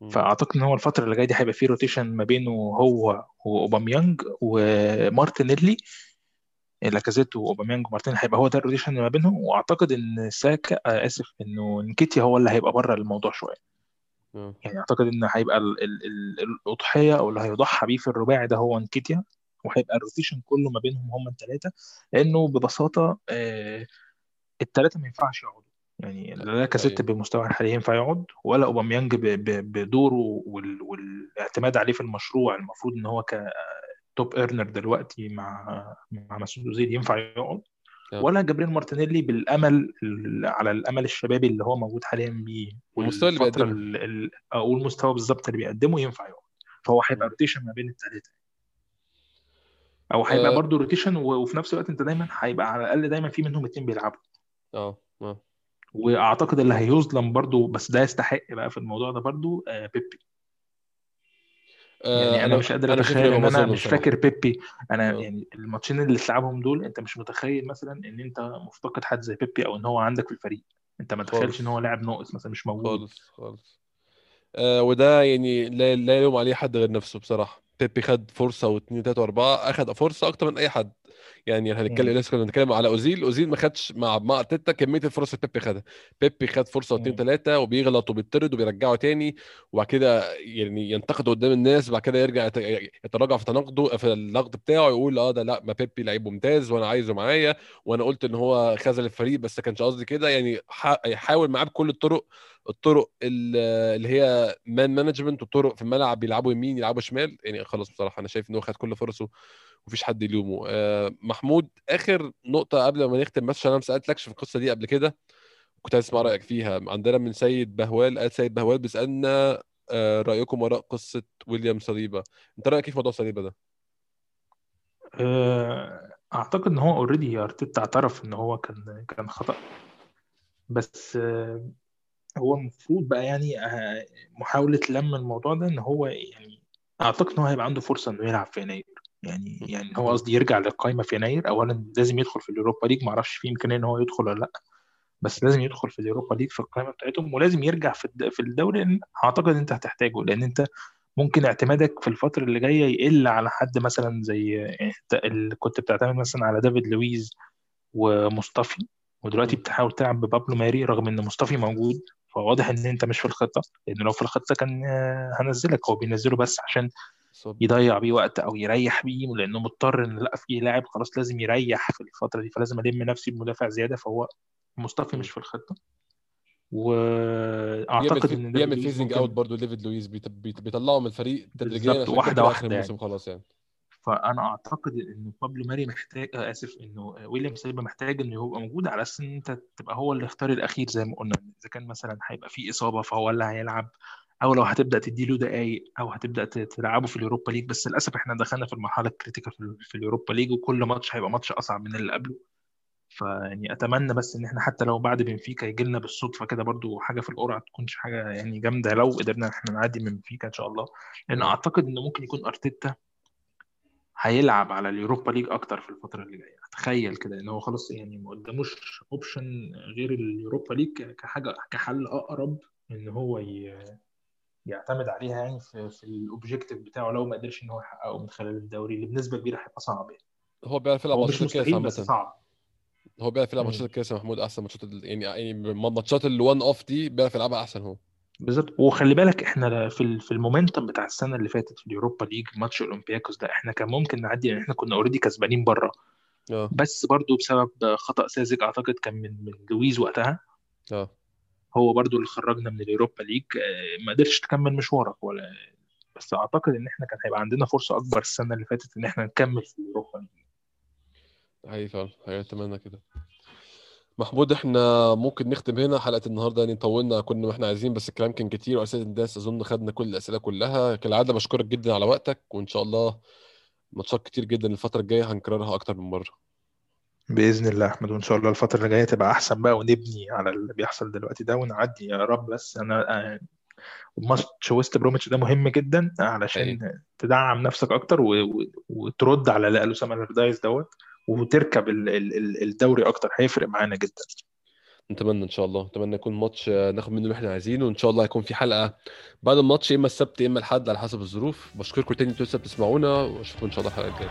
مم. فأعتقد إن هو الفترة اللي جاية دي هيبقى فيه rotation ما بينه هو وأوباميانج ومارتينيلي. لاكازيت وأوباميانج ومارتين هيبقى هو ده ال rotation ما بينهم. وأعتقد إن ساكا آه آسف إنه نكيتيا هو اللي هيبقى بره الموضوع شوية. يعني أعتقد إن هيبقى ال ال ال الأضحية أو اللي هيضحى بيه في الرباعي ده هو نكيتيا وهيبقى ال rotation كله ما بينهم هم الثلاثه لأنه ببساطة آه الثلاثه ما ينفعش يقعدوا. يعني لا لاكازيت أيوه. بمستواه الحالي ينفع يقعد ولا أوباميانج ب- ب- بدوره وال- والاعتماد عليه في المشروع المفروض إن هو ك top earner دلوقتي مع مع مسعود اوزيل ينفع يقعد. ولا جابريل مارتينيلي بالأمل ال- على الأمل الشبابي اللي هو موجود حاليا بيه والمستوى اللي بيقدمه. ال- ال- أو المستوى بالظبط اللي بيقدمه ينفع يقعد. فهو هيبقى. rotation ما بين الثلاثه أو هيبقى آه. برضه rotation وفي نفس الوقت أنت دايما هيبقى على الأقل دايما في منهم اتنين بيلعبوا. آه آه. وأعتقد اللي هيظلم برضو بس ده يستحق بقى في الموضوع ده برضو آه بيبي. يعني آه، أنا مش قادر أتخيل ان أنا مش فاكر بيبي أنا آه. يعني الماتشين اللي تلعبهم دول أنت مش متخيل مثلا إن أنت مفتقد حد زي بيبي أو إن هو عندك في الفريق. أنت ما تتخيلش إن هو لاعب ناقص مثلا مش موجود خالص خالص. آه وده يعني لا لا يلوم عليه حد غير نفسه بصراحة. بيبي خد فرصة واثنين وثلاثه وأربعة أخد فرصة أكتر من أي حد. يعني هنتكلم. لسه كنا بنتكلم على أوزيل أوزيل ما خدش مع مع أرتيتا كمية الفرص اللي بيبي خدها بيبي خد فرصة واثنين. ثلاثة وبيغلط وبيطرد وبيرجعه تاني وبعد كده يعني ينتقد قدام الناس بعد كده يرجع يت- يتراجع في تناقضه في النقد بتاعه يقول آه ده لا ما بيبي لعيب ممتاز وأنا عايزه معايا وأنا قلت إن هو خذل الفريق بس ما كانش قصدي كده يعني يحاول معاه بكل الطرق الطرق ال- اللي هي man management والطرق في الملعب بيلعبوا يمين يلعبوا شمال يعني خلاص بصراحة أنا شايف إن هو خد كل فرصه ومفيش حد يلومه. آه، محمود آخر نقطة قبل ما نختم بس عشان أنا ما سألتلكش في القصة دي قبل كده كنت عايز أسمع رأيك فيها. عندنا من سيد بهوال قال سيد بهوال بيسألنا آه، رأيكم وراء قصة ويليام صليبة. أنت رأيك إيه في موضوع صليبة ده؟ آه، أعتقد إن هو already أرتيتا اعترف إن هو كان كان خطأ. بس آه، هو المفروض بقى يعني آه، محاولة لم الموضوع ده إن هو يعني أعتقد إن هو هيبقى عنده فرصة إنه يلعب في يناير يعني يعني هو قصدي يرجع للقائمة في يناير اولا لازم يدخل في ال Europa League معرفش في إمكانية إن هو يدخل ولا لأ بس لازم يدخل في ال Europa League في القائمة بتاعتهم ولازم يرجع في في الدوري لأن أعتقد أنت هتحتاجه لأن أنت ممكن اعتمادك في الفترة اللي جاية يقل على حد مثلا زي يعني اللي كنت بتعتمد مثلا على دافيد لويز ومصطفي ودلوقتي. بتحاول تلعب ببابلو ماري رغم إن مصطفي موجود فواضح إن أنت مش في الخطة لأن لو في الخطة كان هنزلك هو بينزله بس عشان هو- يضيع بيه وقت أو يريح بيه لأنه مضطر إن لأ في لاعب خلاص لازم يريح في الفترة دي فلازم ألم نفسي بمدافع زيادة فهو مصطفي. مش في بيعمل وأعتقد. إن بيعمل phasing out برضه ديفيد لويس. بيطلعه من الفريق تدريجيا بالظبط واحدة الموسم يعني خلاص يعني فأنا أعتقد انه بابلو ماري محتاج آه، آسف إنه ويليام سليبا محتاج إنه يبقى موجود على أساس إن أنت تبقى هو الاختيار الأخير زي ما قلنا إذا كان مثلا هيبقى في إصابة فهو اللي هيلعب أو لو هتبدأ تديله دقائق أو هتبدأ تلعبه في ال Europa League بس للأسف إحنا دخلنا في المرحلة ال critical في, ال- في ال Europa League وكل ماتش هيبقى ماتش أصعب من اللي قبله. فيعني أتمنى بس إن إحنا حتى لو بعد بنفيكا يجي لنا بالصدفة كده برضو حاجة في القرعة تكونش حاجة يعني جامدة لو قدرنا إحنا نعدي من بنفيكا إن شاء الله. لأن أعتقد انه ممكن يكون أرتيتا هيلعب على ال Europa League أكتر في الفترة اللي جاية. أتخيل كده إن هو خلاص يعني ما قداموش option غير ال Europa League كحاجة كحل أقرب إن هو ي- يعتمد عليها يعني في, في ال objective بتاعه لو ما قدرش إن هو يحققه من خلال الدوري اللي بنسبة كبيرة هيبقى صعب يعني. هو بيعرف يلعب ماتشات الكاس عامة. صعب. هو بيعرف يلعب. ماتشات الكاس يا محمود أحسن ماتشات. يعني يعني ماتشات ال one-off دي بيعرف يلعبها أحسن هو. بالظبط. وخلي بالك إحنا في في ال momentum بتاع السنة اللي فاتت في ال Europa League ماتش أولمبياكوس ده إحنا كان ممكن نعدي يعني إحنا كنا already كسبانين بره. آه. بس برضو بسبب خطأ ساذج أعتقد كان من من لويز وقتها. آه. هو برضو اللي خرجنا من ال Europa League آه، ما قدرتش تكمل مشوارك ولا بس أعتقد إن إحنا كان هيبقى عندنا فرصة أكبر السنة اللي فاتت إن إحنا نكمل في ال Europa League. فعلا أتمنى كده. محمود إحنا ممكن نختم هنا حلقة النهارده يعني طولنا كنا ما إحنا عايزين بس الكلام كان كتير واسئله الناس أظن خدنا كل الأسئلة كلها. كالعادة بشكرك جدا على وقتك وإن شاء الله ماتشات كتير جدا الفترة الجاية هنكررها أكتر من مرة. بإذن الله يا أحمد وإن شاء الله الفترة اللي جاية تبقى أحسن بقى ونبني على اللي بيحصل دلوقتي ده ونعدي. يا رب بس أنا آه، ماتش ويست بروميتش ده مهم جدا علشان تدعم نفسك أكتر و... و... وترد على اللي قاله سام الردايس دوت وتركب ال... ال... ال- الدوري أكتر. هيفرق معانا جدا. نتمنى إن شاء الله نتمنى يكون ماتش آه، ناخد منه اللي إحنا عايزينه وإن شاء الله هيكون في حلقة بعد الماتش يا إما السبت يا إما الحد على حسب الظروف. بشكركم تاني أنتوا لسه بتسمعونا وأشوفكم إن شاء الله الحلقة الجاية.